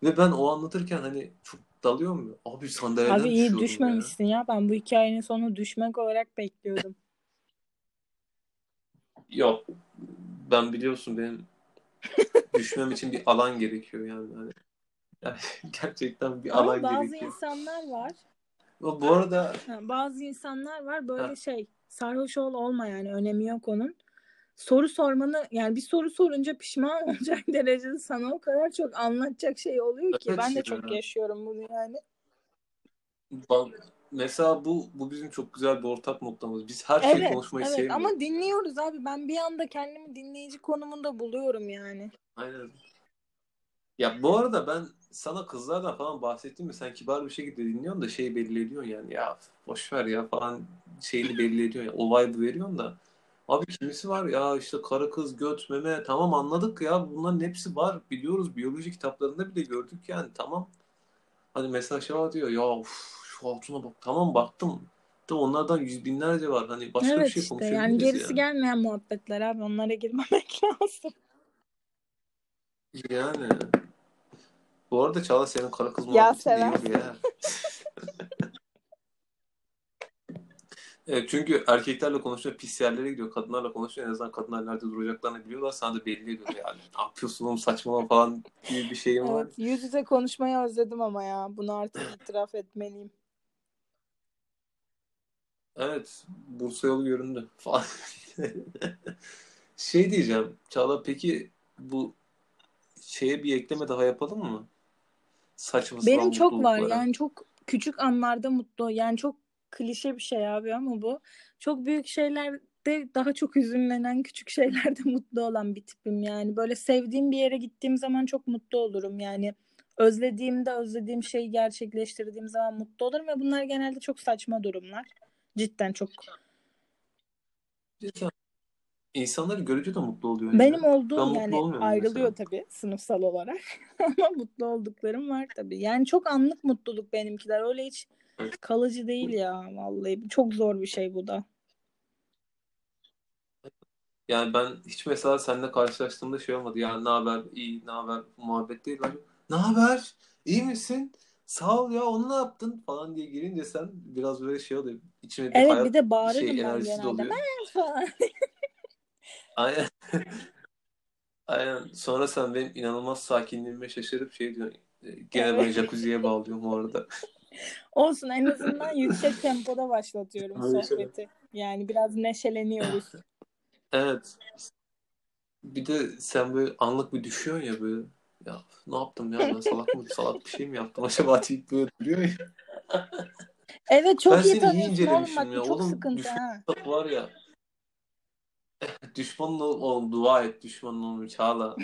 Ve ben o anlatırken hani çok dalıyorum ya. Abi sandalyeden
Abi iyi
düşüyordum ya.
düşmemişsin ya. Ben bu hikayenin sonu düşmek olarak bekliyordum.
Yok. Ben biliyorsun benim düşmem için bir alan gerekiyor yani. Yani gerçekten bir
Ama
alan
bazı
gerekiyor.
insanlar var.
Bu arada
Ha, bazı insanlar var böyle
Ha.
şey sarhoş ol olma yani önemi yok onun. Soru sormanı yani bir soru sorunca pişman olacak derecede sana o kadar çok anlatacak şey oluyor ki
Evet
ben de
ya.
çok yaşıyorum bunu yani.
bak, mesela bu bu bizim çok güzel bir ortak noktamız. Biz her şeyi
Evet,
konuşmayı
evet
sevmiyoruz.
ama dinliyoruz abi. Ben bir anda kendimi dinleyici konumunda buluyorum yani.
Aynen. Ya bu arada ben sana kızlardan falan bahsettim mi sen kibar bir şekilde dinliyorsun da şeyi belli ediyorsun yani ya boş ver ya falan şeyini belli ediyorsun ya o vibe'ı veriyorsun da abi kimisi var ya işte karı kız göt meme tamam anladık ya bunların hepsi var biliyoruz biyoloji kitaplarında bile gördük yani tamam hani mesela şey var diyor ya uf, şu altına bak tamam baktım da onlardan yüz binlerce var hani başka bir
evet
şey
işte yani gerisi
yani.
gelmeyen muhabbetler abi onlara girmemek lazım.
Yani. Bu arada Çağla senin karı kız muhabbeti de iyi
sever.
oluyor ya. Evet, çünkü erkeklerle konuşuyor, pis yerlere gidiyor. Kadınlarla konuşuyor. En azından kadınlar nerede duracaklarını biliyorlar. Sana da belli ediyor yani. Ne yapıyorsun oğlum saçmalama falan gibi bir şeyim var.
Evet yüz yüze konuşmayı özledim ama ya bunu artık itiraf etmeliyim.
Evet, Bursa yolu göründü falan. Şey diyeceğim. Çağla peki bu şeye bir ekleme daha yapalım mı? Saçma
Benim çok var yani çok küçük anlarda mutlu yani çok klişe bir şey abi ama bu. Çok büyük şeylerde daha çok üzünlenen küçük şeylerde mutlu olan bir tipim yani. Böyle sevdiğim bir yere gittiğim zaman çok mutlu olurum yani. Özlediğimde özlediğim şeyi gerçekleştirdiğim zaman mutlu olurum ve bunlar genelde çok saçma durumlar. Cidden çok.
Cidden. İnsanları görünce de mutlu oluyor.
benim
ya.
olduğum
Ben
yani ayrılıyor
mesela.
tabii sınıfsal olarak ama mutlu olduklarım var tabii yani çok anlık mutluluk benimkiler öyle hiç
Evet.
kalıcı değil ya vallahi çok zor bir şey bu da.
Yani ben hiç mesela seninle karşılaştığımda şey olmadı. Ya ne haber? İyi, ne haber? Muhabbet değil. Ben, ne haber? İyi misin? Sağ ol ya onu ne yaptın falan diye girince sen biraz böyle şey oluyor. İçime bir
Evet
hayat
bir de bağırırım
şey
ben genelde. Ben falan.
Aynen. Aynen. Sonra sen benim inanılmaz sakinliğime şaşırıp şey diyorsun. e, Gene
Evet.
ben jacuzziye bağlıyorum o arada.
Olsun en azından yüksek tempoda başlatıyorum
Öyle şey.
sohbeti. Yani biraz neşeleniyoruz.
Evet. Bir de sen böyle anlık bir düşüyorsun ya böyle. Ya ne yaptım ya ben salak mı salak bir şey mi yaptım acaba deyip böyle duruyor ya.
Evet çok
Ben
iyi
seni iyi
tanıyorsun oğlum
incelemişim
bak
ya.
bu çok
Oğlum
sıkıntı ha.
var ya. Düşmanın ol, oğlum dua et düşmanın olmuyor Çağla.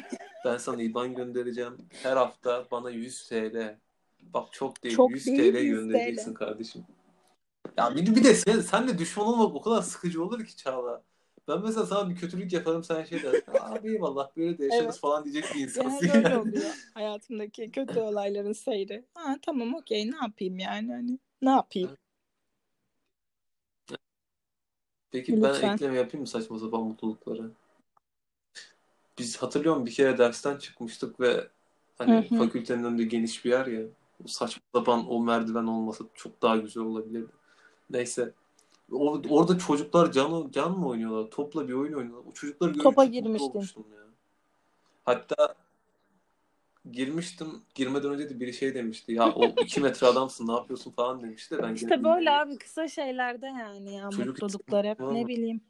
Ben sana IBAN göndereceğim. Her hafta bana 100 TL. Bak çok değil
Çok
100
değil,
TL
100
göndereceksin
TL.
kardeşim. Ya bir, bir de sen, sen de düşman olmak o kadar sıkıcı olur ki Çağla. Ben mesela sana bir kötülük yaparım sen şey dersin. Abi eyvallah böyle de yaşarız
Evet.
falan diyecek bir insansın
Genelde öyle oluyor hayatımdaki kötü olayların seyri. Ha tamam okey ne yapayım yani hani ne yapayım
Peki ben
lütfen.
ekleme yapayım mı saçma sapan mutluluklara? Biz hatırlıyorum bir kere dersten çıkmıştık ve
Hı
hani
hı.
fakültenin önünde geniş bir yer ya. O saçma sapan o merdiven olmasa çok daha güzel olabilirdi. Neyse. O, orada çocuklar can, can mı oynuyorlar? Topla bir oyun oynuyorlar. O çocukları görünce
Topa
çok mutlu
girmiştin.
olmuştum ya. Hatta girmiştim. Girmeden önce de biri şey demişti. Ya o iki metre adamsın ne yapıyorsun falan demişti. de Ben
İşte böyle
dinlemedim.
abi kısa şeylerde yani ya
Çocuk
mutluluklar hep ne bileyim.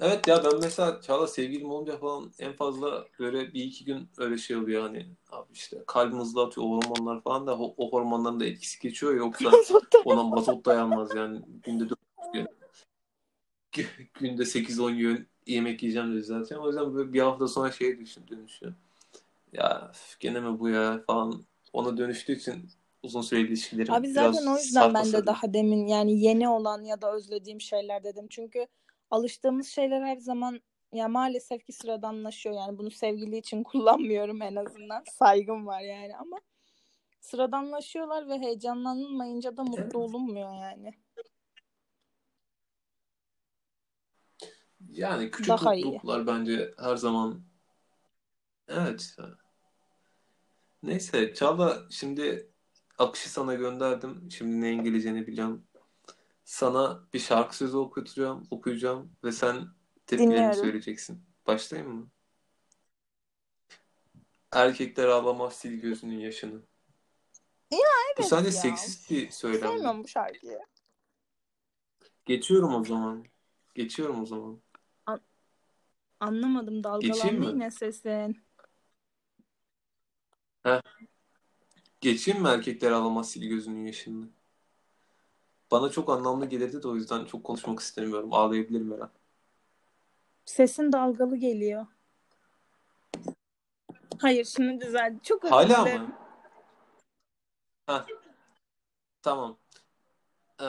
Evet ya ben mesela Çağla sevgilim olunca falan en fazla böyle bir iki gün öyle şey oluyor hani abi işte kalbim hızlı atıyor o hormonlar falan da o, o hormonların da etkisi geçiyor yoksa ona mazot dayanmaz yani günde 4 gün günde 8-10 gün yemek yiyeceğim dedi zaten o yüzden böyle bir hafta sonra şeye düşün dönüşüyor ya gene mi bu ya falan ona dönüştüğü için uzun süreli ilişkilerim
Abi zaten o yüzden ben de daha demin yani yeni olan ya da özlediğim şeyler dedim. Çünkü alıştığımız şeyler her zaman ya maalesef ki sıradanlaşıyor. Yani bunu sevgili için kullanmıyorum en azından. Saygım var yani ama sıradanlaşıyorlar ve heyecanlanılmayınca da mutlu olunmuyor yani.
Yani küçük
Daha iyi.
mutluluklar bence her zaman evet. Neyse Çağla şimdi akışı sana gönderdim. Şimdi neyin geleceğini biliyorum. Sana bir şarkı sözü okutacağım, okuyacağım ve sen tepkilerini
Dinliyorum.
söyleyeceksin. Başlayayım mı? Erkekler ağlamaz sil gözünün yaşını. Bu
evet
sadece
ya.
seksist bir söylem. mi?
Sevmiyorum bu şarkıyı.
Geçiyorum o zaman. Geçiyorum o zaman.
Anlamadım
Geçeyim
dalgalandı
mi?
yine sesin.
Geçeyim mi erkekler ağlamaz sil gözünün yaşını? Bana çok anlamlı gelirdi de o yüzden çok konuşmak istemiyorum. Ağlayabilirim her an.
Sesin dalgalı geliyor. Hayır şimdi düzeldi. Çok özür
Hala
dilerim.
mı? Heh, tamam. Ee,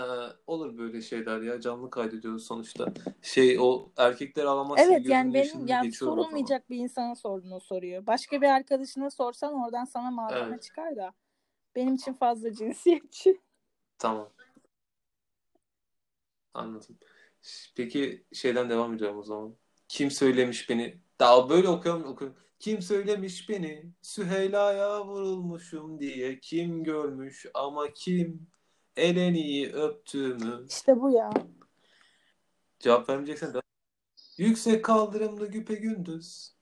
olur böyle şeyler ya. Canlı kaydediyoruz sonuçta. Şey o erkekler ağlamaz sil
Evet yani benim yani
o
sorulmayacak bir insana sorduğunu soruyor. Başka bir arkadaşına sorsan oradan sana malzeme
Evet.
çıkar da. Benim için fazla cinsiyetçi.
Tamam. Anladım. Peki şeyden devam ediyorum o zaman. Kim söylemiş beni? Daha böyle okuyalım okuyalım. Kim söylemiş beni? Süheyla'ya vurulmuşum diye. Kim görmüş ama kim? Eleni'yi öptüğümü.
İşte bu ya.
Cevap vermeyeceksen de. Yüksek kaldırımlı güpe gündüz.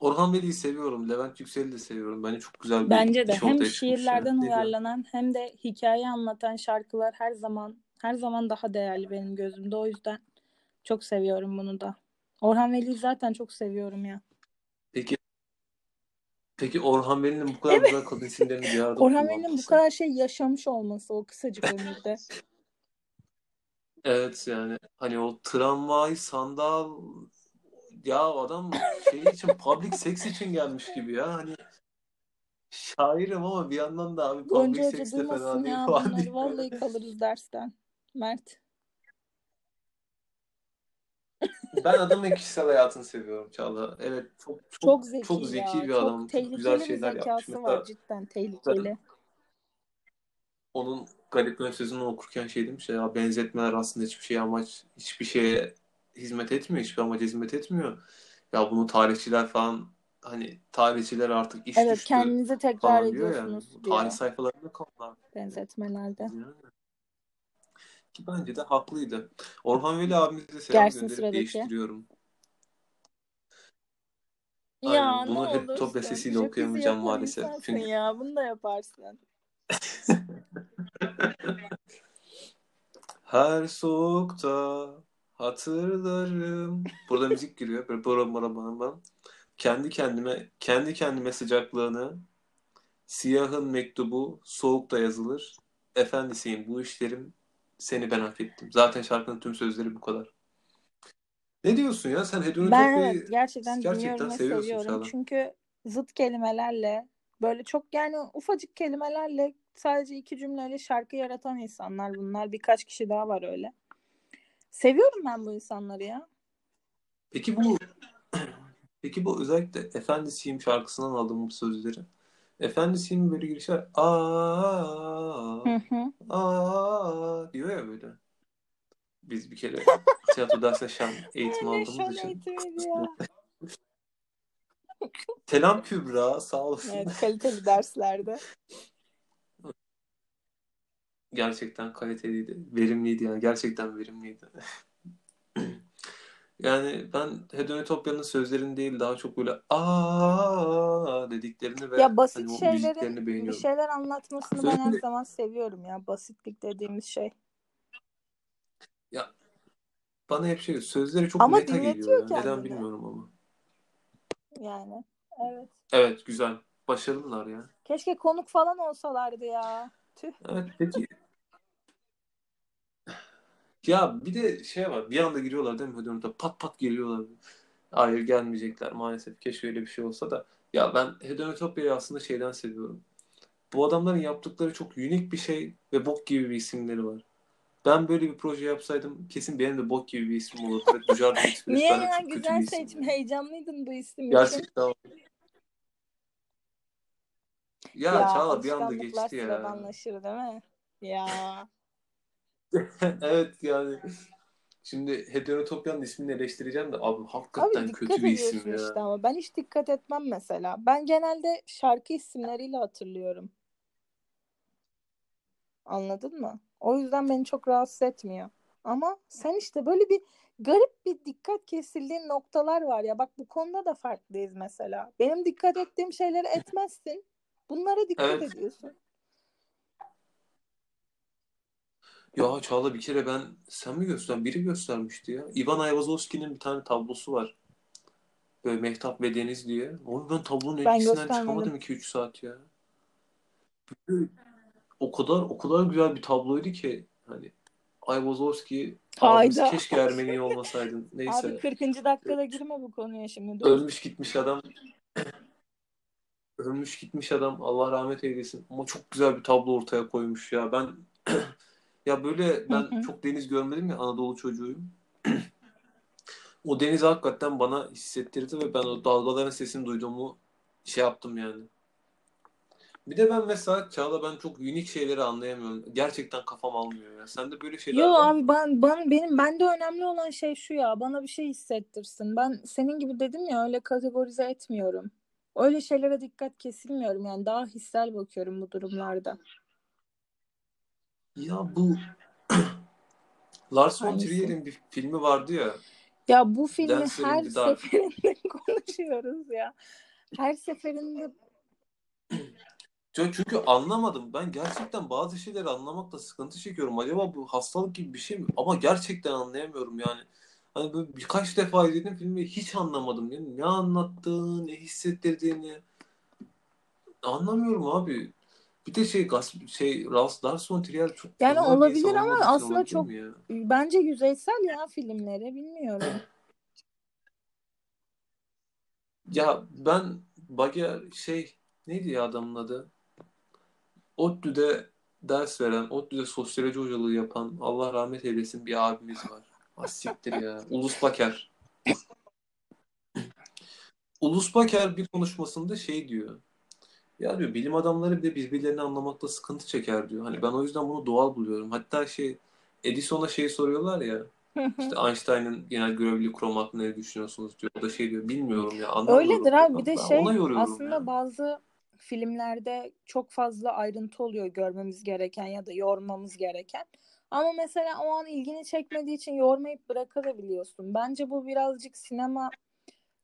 Orhan Veli'yi seviyorum. Levent Yüksel'i de seviyorum. Bence çok güzel bir
Bence de hem şiirlerden
diyor?
uyarlanan hem de hikaye anlatan şarkılar her zaman her zaman daha değerli benim gözümde. O yüzden çok seviyorum bunu da. Orhan Veli'yi zaten çok seviyorum ya.
Peki Orhan Veli'nin bu kadar güzel kadın isimlerini bir arada
Orhan Veli'nin bu kadar şey yaşamış olması o kısacık ömürde.
Evet yani hani o tramvay, sandal ya adam şey için public sex için gelmiş gibi ya hani şairim ama bir yandan da abi public
Hoca
sex de fena değil
ya bunları. Vallahi kalırız dersten. Mert.
Ben adamın kişisel hayatını seviyorum Çağla. Evet çok çok
Çok zeki
çok zeki
ya.
bir
Çok
adam. Çok
tehlikeli
güzel
bir
şeyler yapmış.
zekası
Mesela
var cidden tehlikeli.
onun Garip Ön sözünü okurken şey demiş ya, benzetmeler aslında hiçbir şeye amaç hiçbir şeye hizmet etmiyor. Hiçbir amaca hizmet etmiyor. Ya bunu tarihçiler falan hani tarihçiler artık iş
Evet
düştü
kendinize tekrar
diyor
ediyorsunuz
Bu
diyor
tarih sayfalarında konular.
benzetmelerde.
Yani. Ki bence de haklıydı. Orhan Veli abimize selam
Gelsin
gönderip
sıradaki.
değiştiriyorum.
Ya
Aynen. Bunu hep
olursun.
top sesiyle okuyamayacağım maalesef. Çünkü
ya. Bunu da yaparsın.
her soğukta hatırlarım. Burada müzik giriyor. Böyle bora bora bana bana. Kendi kendime kendi kendime sıcaklığını siyahın mektubu soğukta yazılır. Efendisiyim bu işlerim seni ben affettim. Zaten şarkının tüm sözleri bu kadar. Ne diyorsun ya? Sen
Ben
Hedonotopya'yı
evet gerçekten
gerçekten
dinliyorum ve
seviyorsun
seviyorum.
Çağla.
Çünkü zıt kelimelerle böyle çok yani ufacık kelimelerle sadece iki cümleyle şarkı yaratan insanlar bunlar. Birkaç kişi daha var öyle. Seviyorum ben bu insanları ya.
Peki bu peki bu özellikle Efendisiyim şarkısından aldığım bu sözleri. Efendisiyim böyle aa
Hı hı.
aa diyor ya böyle. Biz bir kere tiyatro dersine şan eğitimi
Ne
aldığımız için. Selam Kübra sağ olasın.
Evet kaliteli derslerde.
Gerçekten kaliteliydi. Verimliydi yani. Gerçekten verimliydi. Yani ben Hedonotopya'nın sözlerini değil daha çok böyle aa dediklerini ve
Ya basit
hani
şeylerin bir şeyler anlatmasını ben her zaman seviyorum ya. Basitlik dediğimiz şey.
ya bana hep şey sözleri çok
Ama
meta geliyor
dinletiyor
ya. Neden
kendini.
bilmiyorum ama.
Yani. Evet.
Evet güzel. Başarılılar ya.
Keşke konuk falan olsalardı ya. Tüh.
Evet peki ya bir de şey var. Bir anda giriyorlar değil mi Hedonotopya? Pat pat geliyorlar. Hayır gelmeyecekler maalesef. Keşke öyle bir şey olsa da. Ya ben Hedonotopya'yı aslında şeyden seviyorum. Bu adamların yaptıkları çok unik bir şey ve bok gibi bir isimleri var. Ben böyle bir proje yapsaydım kesin benim de bok gibi bir ismim olurdu.
Niye ya güzel seçim. Heyecanlıydın bu isim için.
Gerçekten. Ya,
Ya
Çağla bir anda geçti ya.
sıradanlaşır değil mi? Ya.
evet yani. Şimdi Heterotopya'nın ismini eleştireceğim de abi
Abi
hakikaten
dikkat
kötü bir isim ya.
işte ama ben hiç dikkat etmem mesela. Ben genelde şarkı isimleriyle hatırlıyorum. Anladın mı? O yüzden beni çok rahatsız etmiyor. Ama sen işte böyle bir garip bir dikkat kesildiğin noktalar var ya. Bak bu konuda da farklıyız mesela. Benim dikkat ettiğim şeyleri etmezsin. Bunlara dikkat
Evet.
ediyorsun.
Ya Çağla bir kere ben sen mi göster biri göstermişti ya. Ivan Ayvazovski'nin bir tane tablosu var. Böyle Mehtap ve Deniz diye. Oğlum ben tablonun
Ben
etkisinden çıkamadım 2-3 saat ya. Böyle o kadar o kadar güzel bir tabloydu ki hani Ayvazovski abimiz
Hayda.
keşke Ermeni olmasaydın. Neyse.
Abi 40. dakikada girme bu konuya şimdi. Dur.
Ölmüş gitmiş adam. Ölmüş gitmiş adam. Allah rahmet eylesin. Ama çok güzel bir tablo ortaya koymuş ya. Ben ya böyle ben
Hı hı.
çok deniz görmedim ya Anadolu çocuğuyum. o denizi hakikaten bana hissettirdi ve ben o dalgaların sesini duyduğumu şey yaptım yani. Bir de ben mesela Çağla ben çok unik şeyleri anlayamıyorum. Gerçekten kafam almıyor ya. Sende böyle şeyler
Yo abi ben, ben benim bende önemli olan şey şu ya bana bir şey hissettirsin. Ben senin gibi dedim ya öyle kategorize etmiyorum. Öyle şeylere dikkat kesilmiyorum yani daha hissel bakıyorum bu durumlarda.
Ya bu Lars von? Trier'in bir filmi vardı ya.
Ya bu filmi
Dancer in
her
Dark.
seferinde konuşuyoruz ya. Her seferinde
Ya Çünkü anlamadım. Ben gerçekten bazı şeyleri anlamakta sıkıntı çekiyorum. Acaba bu hastalık gibi bir şey mi? Ama gerçekten anlayamıyorum yani. Hani böyle birkaç defa izledim filmi hiç anlamadım. Yani ne anlattığını, ne hissettirdiğini anlamıyorum abi. Bir de şey şey Lars Lars von Trier çok
Yani olabilir ama aslında çok-
ya?
bence yüzeysel ya filmleri bilmiyorum.
Ya ben Bagger şey neydi ya adamın adı? ODTÜ'de ders veren, ODTÜ'de sosyoloji hocalığı yapan Allah rahmet eylesin bir abimiz var. Ah siktir ya. Ulus Baker. Ulus Baker bir konuşmasında şey diyor. Ya diyor bilim adamları bile birbirlerini anlamakta sıkıntı çeker diyor. Hani ben o yüzden bunu doğal buluyorum. Hatta şey Edison'a şey soruyorlar ya. İşte Einstein'ın genel görevli kuram hakkında ne düşünüyorsunuz diyor. O da şey diyor bilmiyorum ya anlamıyorum.
Öyledir abi bir de
Ben
şey aslında
ya.
bazı filmlerde çok fazla ayrıntı oluyor görmemiz gereken ya da yormamız gereken. Ama mesela o an ilgini çekmediği için yormayıp bırakabiliyorsun. Bence bu birazcık sinema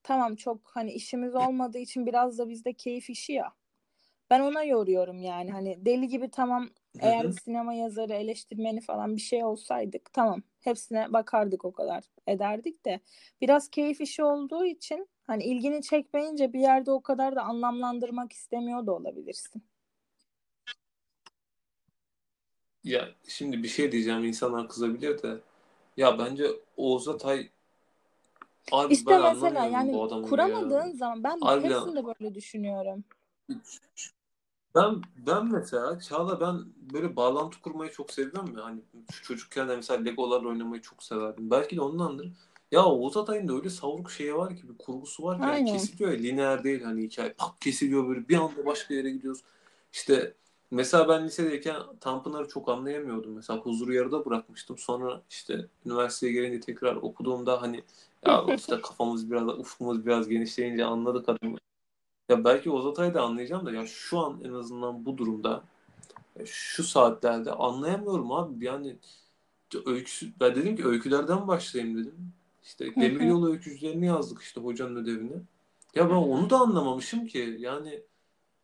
tamam çok hani işimiz olmadığı için biraz da bizde keyif işi ya. Ben ona yoruyorum yani hani deli gibi tamam eğer
Hı hı.
sinema yazarı eleştirmeni falan bir şey olsaydık tamam hepsine bakardık o kadar ederdik de biraz keyif işi olduğu için hani ilgini çekmeyince bir yerde o kadar da anlamlandırmak istemiyor da olabilirsin.
Ya şimdi bir şey diyeceğim insanlar kızabilir de. Ya bence Oğuz Atay abi
İşte
ben
mesela yani kuramadığın
ya.
zaman ben
Harbiden.
hepsinde böyle düşünüyorum.
Ben ben mesela Çağla ben böyle bağlantı kurmayı çok seviyorum ya. Hani çocukken de mesela Legolarla oynamayı çok severdim. Belki de ondandır. Ya Oğuz Atay'ın da öyle savruk şeyi var ki bir kurgusu var ki yani
Aynen.
kesiliyor ya lineer değil hani hikaye pat kesiliyor böyle bir anda başka yere gidiyoruz. İşte mesela ben lisedeyken Tanpınar'ı çok anlayamıyordum. Mesela huzuru yarıda bırakmıştım. Sonra işte üniversiteye gelince tekrar okuduğumda hani ya işte kafamız biraz ufkumuz biraz genişleyince anladık adamı. Ya belki Oğuz Atay'ı da anlayacağım da ya şu an en azından bu durumda ya şu saatlerde anlayamıyorum abi. Yani öyküsü, ben dedim ki öykülerden başlayayım dedim. İşte. Demiryolu öykücülerini yazdık işte hocanın ödevini. Ya ben onu da anlamamışım ki. Yani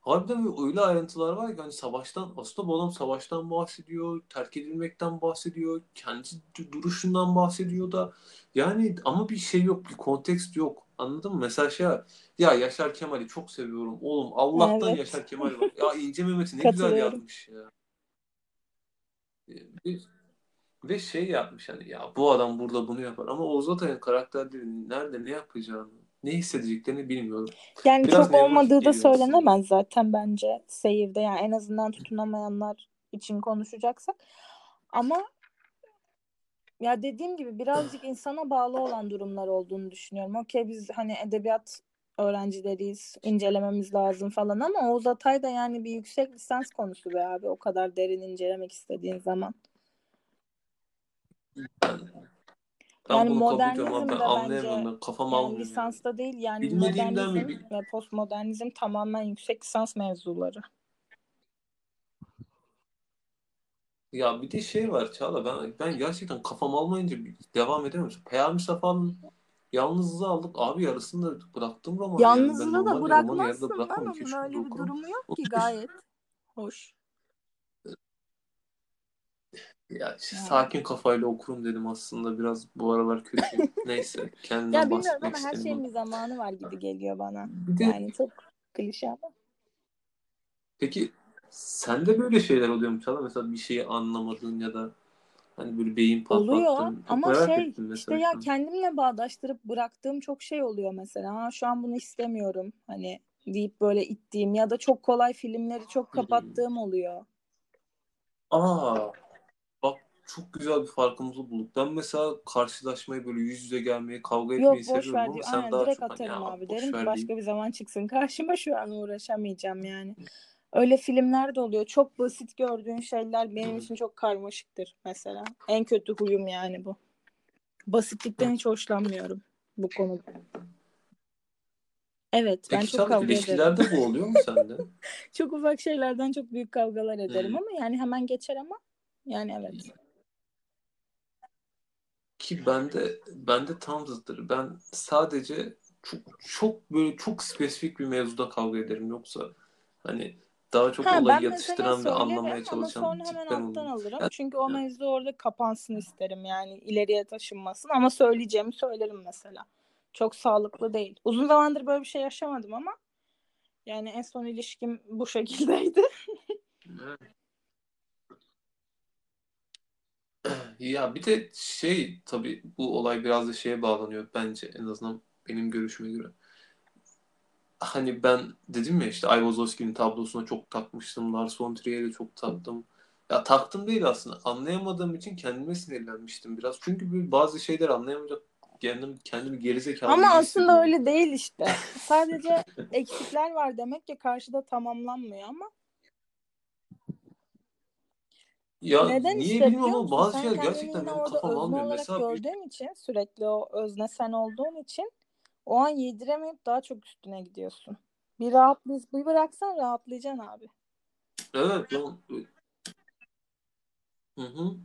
harbiden öyle ayrıntılar var ki hani savaştan aslında bu adam savaştan bahsediyor, terk edilmekten bahsediyor, kendi duruşundan bahsediyor da yani ama bir şey yok, bir kontekst yok. Anladın mı? Mesela şey ya Yaşar Kemal'i çok seviyorum. Oğlum Allah'tan
Evet.
Yaşar Kemal var. Ya İnce Mehmet'i ne güzel yazmış ya. Ve, ve şey yapmış hani ya bu adam burada bunu yapar ama Oğuz Atay'ın karakterleri nerede ne yapacağını, ne hissedeceklerini bilmiyorum.
Yani
Biraz
çok olmadığı da söylenemez zaten bence seyirde yani en azından tutunamayanlar için konuşacaksak. Ama ya dediğim gibi birazcık insana bağlı olan durumlar olduğunu düşünüyorum. Okey biz hani edebiyat öğrencileriyiz, incelememiz lazım falan ama Oğuz Atay da yani bir yüksek lisans konusu be abi o kadar derin incelemek istediğin zaman.
Ben,
Yani modernizm de bence
Ben kafam
yani lisansta değil yani
Bilmediğimden mi?
modernizm ve postmodernizm tamamen yüksek lisans mevzuları.
Ya bir de şey var Çağla ben ben gerçekten kafam almayınca devam edemiyorum. Peyami Safa'nın Yalnızlığı aldık. Abi yarısını da bıraktım romanı yani.
Yalnızlığı da
romanı yarıda
bırakmazsın
üç
öyle bir
okurum.
durumu yok ki gayet hoş.
Ya işte
Yani.
sakin kafayla okurum dedim aslında. Biraz bu aralar kötü. Neyse kendimden
Ya bilmiyorum ama her şeyin bir zamanı var gibi geliyor bana. Yani çok klişe ama.
peki sende böyle şeyler oluyor mu Çağla? Mesela bir şeyi anlamadığın ya da hani böyle beyin
Oluyor
patlattın. Çok
ama şey işte ya kendimle bağdaştırıp bıraktığım çok şey oluyor mesela. Ha, şu an bunu istemiyorum hani deyip böyle ittiğim ya da çok kolay filmleri çok kapattığım oluyor.
Aa, bak çok güzel bir farkımızı bulduk. Ben mesela karşılaşmayı böyle yüz yüze gelmeyi, kavga
Yok
etmeyi
ver
seviyorum ama
diyor.
sen
Aynen
daha
direkt
çok hani
atarım
ya
abi. Derim ki
ver
başka bir zaman çıksın karşıma şu an uğraşamayacağım yani. Öyle filmler de oluyor. Çok basit gördüğün şeyler benim için çok karmaşıktır mesela. En kötü huyum yani bu. Basitlikten hiç hoşlanmıyorum bu konuda. Evet ben
Peki
çok
Çağla
kavga ederim.
ilişkilerde bu oluyor mu sende?
Çok ufak şeylerden çok büyük kavgalar ederim
Hmm.
ama yani hemen geçer ama yani evet.
Ki bende bende tam zıttır. Ben sadece çok çok böyle çok spesifik bir mevzuda kavga ederim. Yoksa hani daha çok
Ha
olayı yatıştıran ve anlamaya
söylerim ama
çalışan
sonra hemen alttan alırım.
Ya,
Çünkü o
ya,
mevzu orada kapansın isterim yani ileriye taşınmasın ama söyleyeceğimi söylerim mesela. Çok sağlıklı değil. Uzun zamandır böyle bir şey yaşamadım ama yani en son ilişkim bu şekildeydi.
Ya bir de şey tabii bu olay biraz da şeye bağlanıyor bence en azından benim görüşüme göre. Hani ben dedim ya işte Ayvazovski'nin tablosuna çok takmıştım. Lars von Trier'e çok taktım. Ya taktım değil aslında. Anlayamadığım için kendime sinirlenmiştim biraz. Çünkü bazı şeyler anlayamayacak kendim, kendimi gerizekalı
Ama aslında öyle değil işte. Sadece eksikler var demek ki karşıda tamamlanmıyor ama
Ya
Neden
niye
işte
bilmiyorum ama bazı şeyler gerçekten benim kafam almıyor. Mesela bir
gördüğün için sürekli o özne sen olduğun için o an yediremeyip daha çok üstüne gidiyorsun. Bir rahat bir bıraksan rahatlayacaksın abi.
evet lan hı hı.